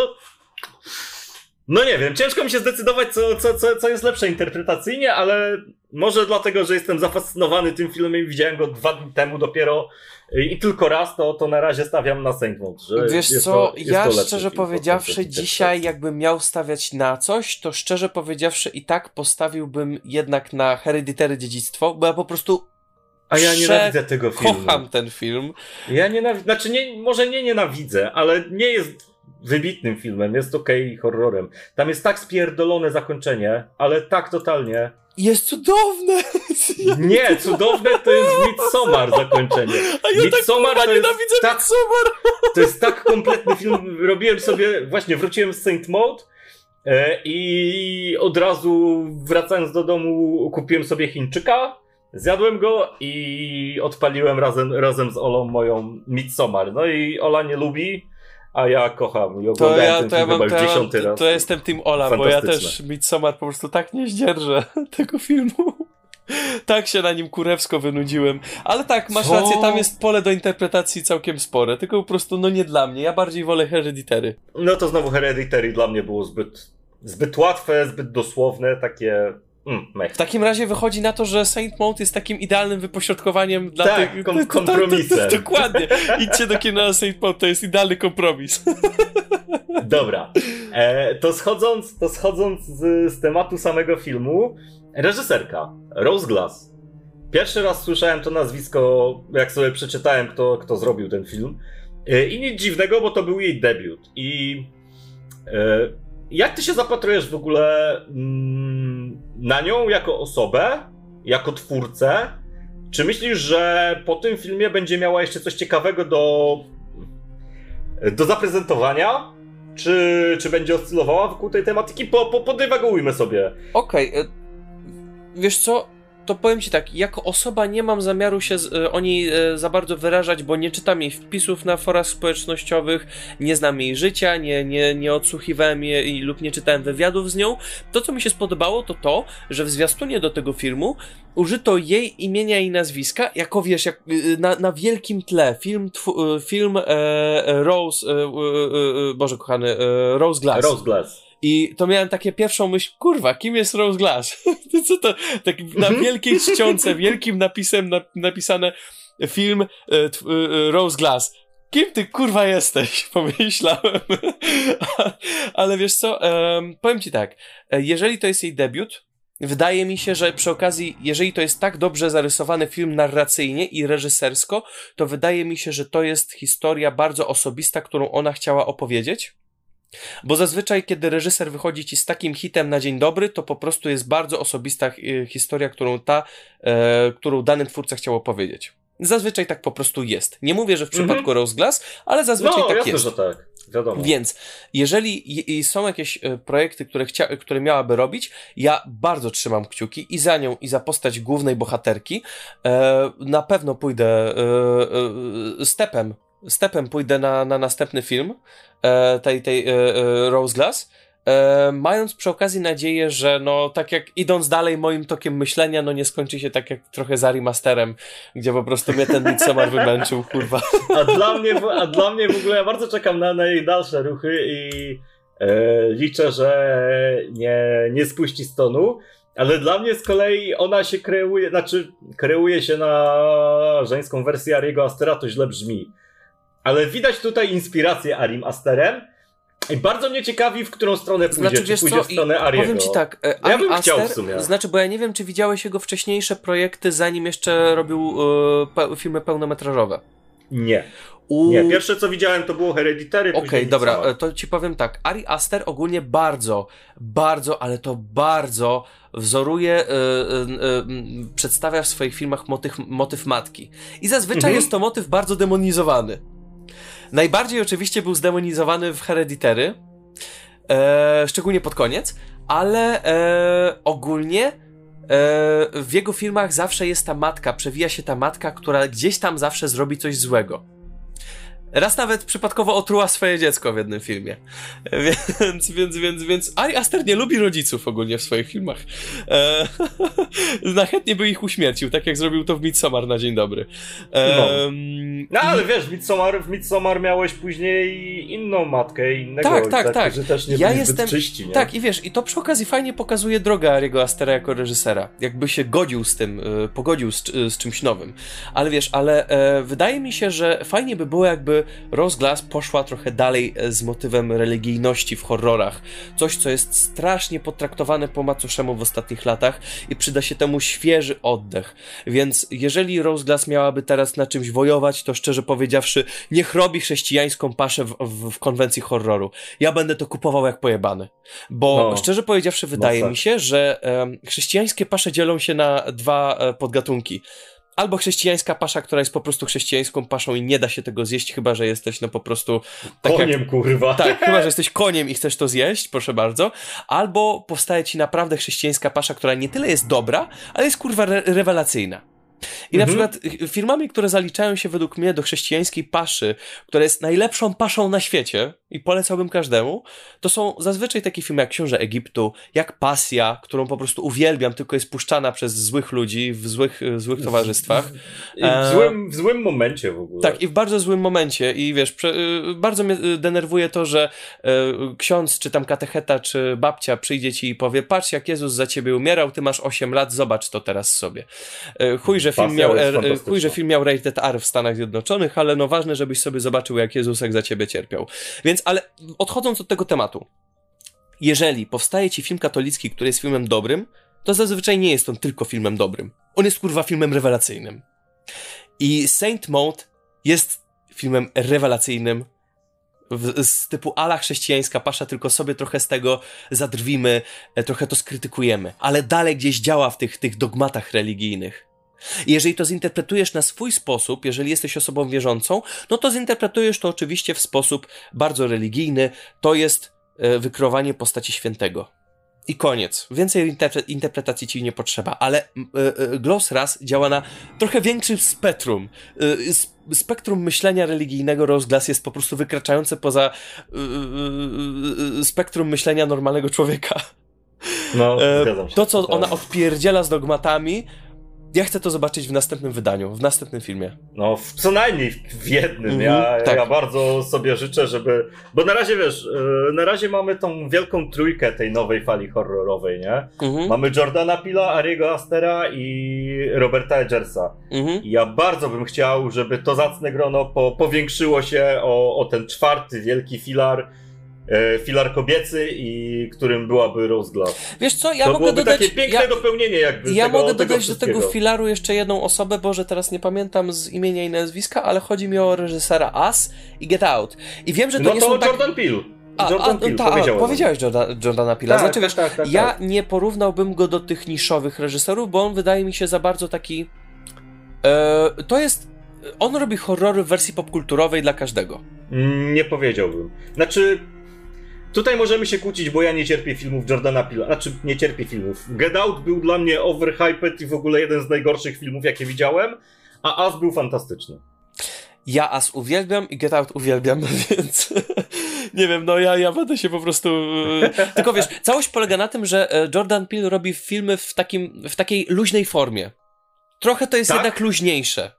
No nie wiem, ciężko mi się zdecydować, co, co, co, co jest lepsze interpretacyjnie, ale może dlatego, że jestem zafascynowany tym filmem i widziałem go dwa dni temu dopiero i tylko raz, to, to na razie stawiam na Maud. Wiesz co, to, ja szczerze powiedziawszy dzisiaj jakbym miał stawiać na coś, to szczerze powiedziawszy i tak postawiłbym jednak na Hereditary Dziedzictwo, bo ja po prostu a ja nienawidzę tego filmu. Kocham ten film. Ja nienawidzę, znaczy nie, może nie nienawidzę, ale nie jest wybitnym filmem, jest okej okay horrorem. Tam jest tak spierdolone zakończenie, ale tak totalnie. Jest cudowne! *laughs* Nie, cudowne to jest Midsommar zakończenie. A ja tak Midsommar tak, to jest nienawidzę tak, Midsommar! To jest tak kompletny film. Robiłem sobie, właśnie wróciłem z Saint Maud e, i od razu wracając do domu kupiłem sobie Chińczyka, zjadłem go i odpaliłem razem, razem z Olą moją Midsommar. No i Ola nie lubi, a ja kocham i oglądałem to ja, ten to film ja mam, chyba dziesiąty raz. To jestem Team Ola, bo ja też Midsommar po prostu tak nie zdzierżę *laughs* tego filmu. tak się na nim kurewsko wynudziłem. Ale tak, masz Co? rację, tam jest pole do interpretacji całkiem spore, tylko po prostu no nie dla mnie. Ja bardziej wolę Hereditary. No to znowu Hereditary dla mnie było zbyt, zbyt łatwe, zbyt dosłowne, takie Mm, w takim razie wychodzi na to, że Saint Maud jest takim idealnym wypośrodkowaniem dla tak, tych... Kom kompromisem. To, to, to, *laughs* dokładnie. Idźcie do kina na Saint Maud, to jest idealny kompromis. *laughs* Dobra. E, to schodząc, to schodząc z, z tematu samego filmu, reżyserka Rose Glass. Pierwszy raz słyszałem to nazwisko, jak sobie przeczytałem, kto, kto zrobił ten film. E, I nic dziwnego, bo to był jej debiut. I e, jak ty się zapatrujesz w ogóle mm, na nią jako osobę, jako twórcę? Czy myślisz, że po tym filmie będzie miała jeszcze coś ciekawego do, do zaprezentowania? Czy, czy będzie oscylowała wokół tej tematyki? Po, po, podywagujmy sobie. Okej. Okay. Wiesz co? To powiem ci tak, jako osoba nie mam zamiaru się e, o niej e, za bardzo wyrażać, bo nie czytam jej wpisów na forach społecznościowych, nie znam jej życia, nie, nie, nie odsłuchiwałem jej lub nie czytałem wywiadów z nią. To, co mi się spodobało, to to, że w zwiastunie do tego filmu użyto jej imienia i nazwiska, jako wiesz, jak, y, na, na wielkim tle. Film, tw, film e, Rose, e, e, Boże kochany, Rose Glass. Rose Glass. I to miałem takie pierwszą myśl, kurwa, kim jest Rose Glass? *laughs* Co to? Tak na mhm. wielkiej czcionce, *laughs* wielkim napisem na, napisane film e, e, Rose Glass. Kim ty kurwa jesteś? *laughs* Pomyślałem. Ale wiesz co? Um, powiem ci tak. E, jeżeli to jest jej debiut, wydaje mi się, że przy okazji, jeżeli to jest tak dobrze zarysowany film narracyjnie i reżysersko, to wydaje mi się, że to jest historia bardzo osobista, którą ona chciała opowiedzieć. Bo zazwyczaj, kiedy reżyser wychodzi ci z takim hitem na dzień dobry, to po prostu jest bardzo osobista e, historia, którą ta, e, którą dany twórca chciał opowiedzieć. Zazwyczaj tak po prostu jest. Nie mówię, że w przypadku mm -hmm. Rose Glass, ale zazwyczaj no, tak jasne, jest. że tak. Wiadomo. Więc jeżeli są jakieś e, projekty, które, chcia, które miałaby robić, ja bardzo trzymam kciuki i za nią, i za postać głównej bohaterki. E, na pewno pójdę e, stepem stepem pójdę na, na następny film e, tej, tej e, e, Rose Glass, e, mając przy okazji nadzieję, że no tak jak idąc dalej moim tokiem myślenia, no nie skończy się tak jak trochę za remasterem, gdzie po prostu mnie ten Midsommar wymęczył, kurwa. A dla mnie, a dla mnie w ogóle ja bardzo czekam na, na jej dalsze ruchy i e, liczę, że nie, nie spuści stonu. Ale dla mnie z kolei ona się kreuje, znaczy kreuje się na żeńską wersję Ariego Astera, to źle brzmi. Ale widać tutaj inspirację Arim Asterem. I bardzo mnie ciekawi, w którą stronę pójdzie. Znaczy, czy pójdzie co? w stronę Ariego. Powiem ci tak, e, ja bym Aster, chciał w sumie. Znaczy, bo ja nie wiem, czy widziałeś jego wcześniejsze projekty, zanim jeszcze robił e, filmy pełnometrażowe. Nie. U... Nie, pierwsze co widziałem to było Hereditary. Okej, okay, dobra, e, to ci powiem tak. Ari Aster ogólnie bardzo, bardzo, ale to bardzo wzoruje, y, y, y, przedstawia w swoich filmach motyw, motyw matki. I zazwyczaj mhm. jest to motyw bardzo demonizowany. Najbardziej oczywiście był zdemonizowany w Hereditary, e, szczególnie pod koniec, ale e, ogólnie e, w jego filmach zawsze jest ta matka, przewija się ta matka, która gdzieś tam zawsze zrobi coś złego. Raz nawet przypadkowo otruła swoje dziecko w jednym filmie. Więc, więc, więc, więc Ari Aster nie lubi rodziców ogólnie w swoich filmach. E, *laughs* na chętnie by ich uśmiercił, tak jak zrobił to w Midsommar na dzień dobry. E, no. no. ale wiesz, w Midsommar, w Midsommar miałeś później inną matkę i innego tak, tak, tak. że też nie ja jestem, czyści, nie? Tak, i wiesz, i to przy okazji fajnie pokazuje drogę Ariego Astera jako reżysera. Jakby się godził z tym, e, pogodził z, z czymś nowym. Ale wiesz, ale e, wydaje mi się, że fajnie by było jakby Rose Glass poszła trochę dalej e, z motywem religijności w horrorach. Coś, co jest strasznie potraktowane po macoszemu w ostatnich latach i przyda się temu świeży oddech. Więc jeżeli Rose Glass miałaby teraz na czymś wojować, to szczerze powiedziawszy, niech robi chrześcijańską paszę w, w, w konwencji horroru. Ja będę to kupował jak pojebany. Bo no, szczerze powiedziawszy, wydaje mi się, że um, chrześcijańskie pasze dzielą się na dwa e, podgatunki albo chrześcijańska pasza, która jest po prostu chrześcijańską paszą i nie da się tego zjeść, chyba że jesteś no po prostu... Tak koniem, jak, kurwa. Tak, chyba że *laughs* jesteś koniem i chcesz to zjeść, proszę bardzo. Albo powstaje ci naprawdę chrześcijańska pasza, która nie tyle jest dobra, ale jest kurwa re rewelacyjna. I na mhm. przykład filmami, które zaliczają się według mnie do chrześcijańskiej paszy, która jest najlepszą paszą na świecie i polecałbym każdemu, to są zazwyczaj takie filmy jak Książę Egiptu, jak Pasja, którą po prostu uwielbiam, tylko jest puszczana przez złych ludzi w złych, złych towarzystwach. w, złym, w złym momencie w ogóle. Tak, i w bardzo złym momencie i wiesz, y, bardzo mnie y, denerwuje to, że e, ksiądz, czy tam katecheta, czy babcia przyjdzie ci i powie, patrz jak Jezus za ciebie umierał, ty masz 8 lat, zobacz to teraz sobie. E, chuj, że film miał, e, chuj, że film miał rated R w Stanach Zjednoczonych, ale no ważne, żebyś sobie zobaczył, jak Jezusek za ciebie cierpiał. Więc, ale odchodząc od tego tematu, jeżeli powstaje ci film katolicki, który jest filmem dobrym, to zazwyczaj nie jest on tylko filmem dobrym. On jest kurwa filmem rewelacyjnym. I Saint Maud jest filmem rewelacyjnym, w, z typu ala chrześcijańska pasza, tylko sobie trochę z tego zadrwimy, e, trochę to skrytykujemy, ale dalej gdzieś działa w tych, tych dogmatach religijnych. I jeżeli to zinterpretujesz na swój sposób, jeżeli jesteś osobą wierzącą, no to zinterpretujesz to oczywiście w sposób bardzo religijny. To jest e, wykrowanie postaci świętego. I koniec. Więcej interpre interpretacji ci nie potrzeba, ale y, y, Gloss Raz działa na trochę większym spektrum. Spektrum myślenia religijnego Rose Glass jest po prostu wykraczające poza spektrum myślenia normalnego człowieka. No, e. To, co ona odpierdziela z dogmatami, ja chcę to zobaczyć w następnym wydaniu, w następnym filmie. No, w, co najmniej w jednym. Mm -hmm, ja, tak. ja bardzo sobie życzę, żeby. Bo na razie wiesz, e, na razie mamy tą wielką trójkę tej nowej fali horrorowej, nie? -hmm. Mamy Jordana Pila, Ariego Astera i Roberta Edgersa. -hmm. I ja bardzo bym chciał, żeby to zacne grono po, powiększyło się o, o ten czwarty wielki filar filar kobiecy i którym byłaby Rose Glass. Wiesz co, ja to mogę dodać... takie piękne ja, dopełnienie jakby Ja tego, mogę dodać do tego filaru jeszcze jedną osobę, bo że teraz nie pamiętam z imienia i nazwiska, ale chodzi mi o reżysera As i Get Out. I wiem, że to no nie to są tak... Jordan Peele. A, Jordan a, Peele, ta, powiedziałeś, powiedziałeś Jordan, Jordana Peele'a. Tak, znaczy, tak, wiesz, tak, tak, ja tak. nie porównałbym go do tych niszowych reżyserów, bo on wydaje mi się za bardzo taki... E, to jest... On robi horrory w wersji popkulturowej dla każdego. Mm, nie powiedziałbym. Znaczy, Tutaj możemy się kłócić, bo ja nie cierpię filmów Jordana Pila. Znaczy, nie cierpię filmów. Get Out był dla mnie overhyped i w ogóle jeden z najgorszych filmów, jakie widziałem, a As był fantastyczny. Ja As uwielbiam i Get Out uwielbiam, *laughs* więc nie wiem, no ja, ja będę się po prostu... E, tylko wiesz, całość polega na tym, że e, Jordan Peele robi filmy w, takim, w takiej luźnej formie. Trochę to jest tak? jednak luźniejsze.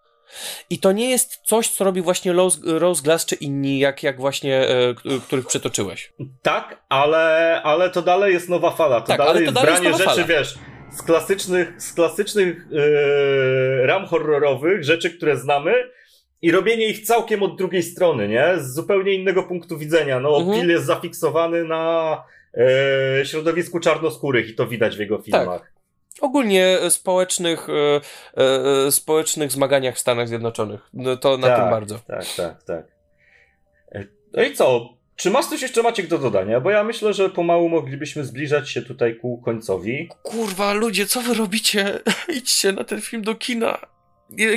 I to nie jest coś, co robi właśnie Rose, Rose Glass czy inni, jak, jak właśnie, e, których przytoczyłeś. Tak, ale, ale to dalej jest nowa fala. To tak, dalej, to jest dalej branie jest rzeczy, fala. wiesz, z klasycznych, z klasycznych e, ram horrorowych, rzeczy, które znamy i robienie ich całkiem od drugiej strony, nie? Z zupełnie innego punktu widzenia. No, mhm. Bill jest zafiksowany na e, środowisku czarnoskórych i to widać w jego filmach. Tak ogólnie społecznych, e, e, społecznych zmaganiach w Stanach Zjednoczonych. No to na tak, tym bardzo. Tak, tak, tak. E, no i co? Czy masz coś jeszcze Maciek do dodania? Bo ja myślę, że pomału moglibyśmy zbliżać się tutaj ku końcowi. Kurwa, ludzie, co wy robicie? *laughs* Idźcie na ten film do kina.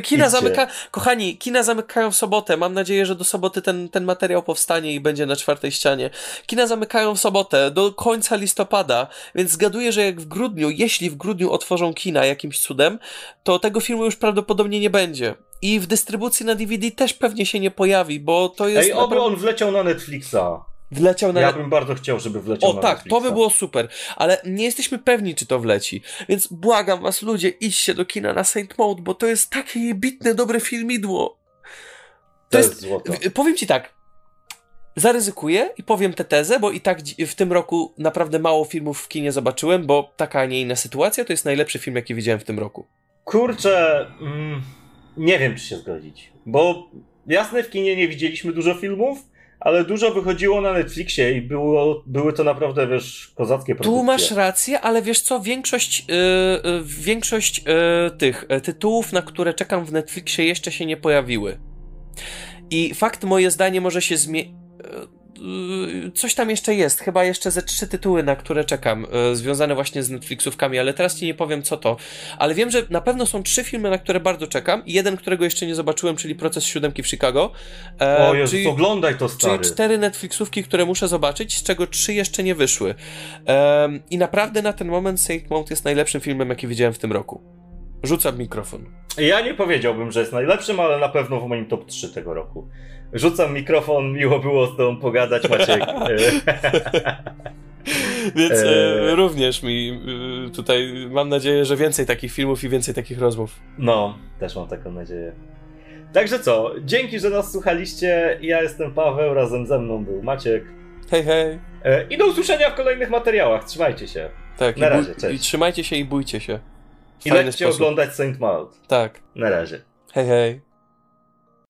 Kina zamyka, kochani, kina zamykają w sobotę. Mam nadzieję, że do soboty ten, ten materiał powstanie i będzie na czwartej ścianie. Kina zamykają w sobotę, do końca listopada, więc zgaduję, że jak w grudniu, jeśli w grudniu otworzą kina jakimś cudem, to tego filmu już prawdopodobnie nie będzie. I w dystrybucji na DVD też pewnie się nie pojawi, bo to jest. Ej, oby naprawdę... on wleciał na Netflixa. Wleciał na. Ja bym bardzo chciał, żeby wleciał o, na tak, Netflixa. to by było super, ale nie jesteśmy pewni, czy to wleci. Więc błagam was, ludzie, idźcie do kina na Saint Maud, bo to jest takie jebitne, dobre filmidło. To, to jest, jest złoto. Powiem ci tak. Zaryzykuję i powiem tę tezę, bo i tak w tym roku naprawdę mało filmów w kinie zobaczyłem, bo taka, a nie inna sytuacja to jest najlepszy film, jaki widziałem w tym roku. Kurczę, mm, nie wiem, czy się zgodzić. Bo jasne, w kinie nie widzieliśmy dużo filmów, ale dużo wychodziło na Netflixie i było, były to naprawdę, wiesz, kozackie produkcje. Tu masz rację, ale wiesz co, większość, yy, yy, większość yy, tych y, tytułów, na które czekam w Netflixie jeszcze się nie pojawiły. I fakt, moje zdanie może się zmienić y, Y, coś tam jeszcze jest, chyba jeszcze ze trzy tytuły, na które czekam, y, związane właśnie z Netflixówkami, ale teraz ci nie powiem co to. Ale wiem, że na pewno są trzy filmy, na które bardzo czekam jeden, którego jeszcze nie zobaczyłem, czyli Proces Siódemki w Chicago. E, o Jezus, czyli, oglądaj to stary. Czyli cztery Netflixówki, które muszę zobaczyć, z czego trzy jeszcze nie wyszły. E, I naprawdę na ten moment Saint Mount jest najlepszym filmem, jaki widziałem w tym roku. Rzucam mikrofon. Ja nie powiedziałbym, że jest najlepszym, ale na pewno w moim top 3 tego roku. Rzucam mikrofon, miło było z tobą pogadać, Maciek. *laughs* Więc e, również mi e, tutaj mam nadzieję, że więcej takich filmów i więcej takich rozmów. No, też mam taką nadzieję. Także co, dzięki, że nas słuchaliście. Ja jestem Paweł, razem ze mną był Maciek. Hej, hej. E, I do usłyszenia w kolejnych materiałach. Trzymajcie się. Tak, na razie, cześć. I trzymajcie się i bójcie się. I lećcie oglądać Saint Maud. Tak. Na razie. Hej, hej.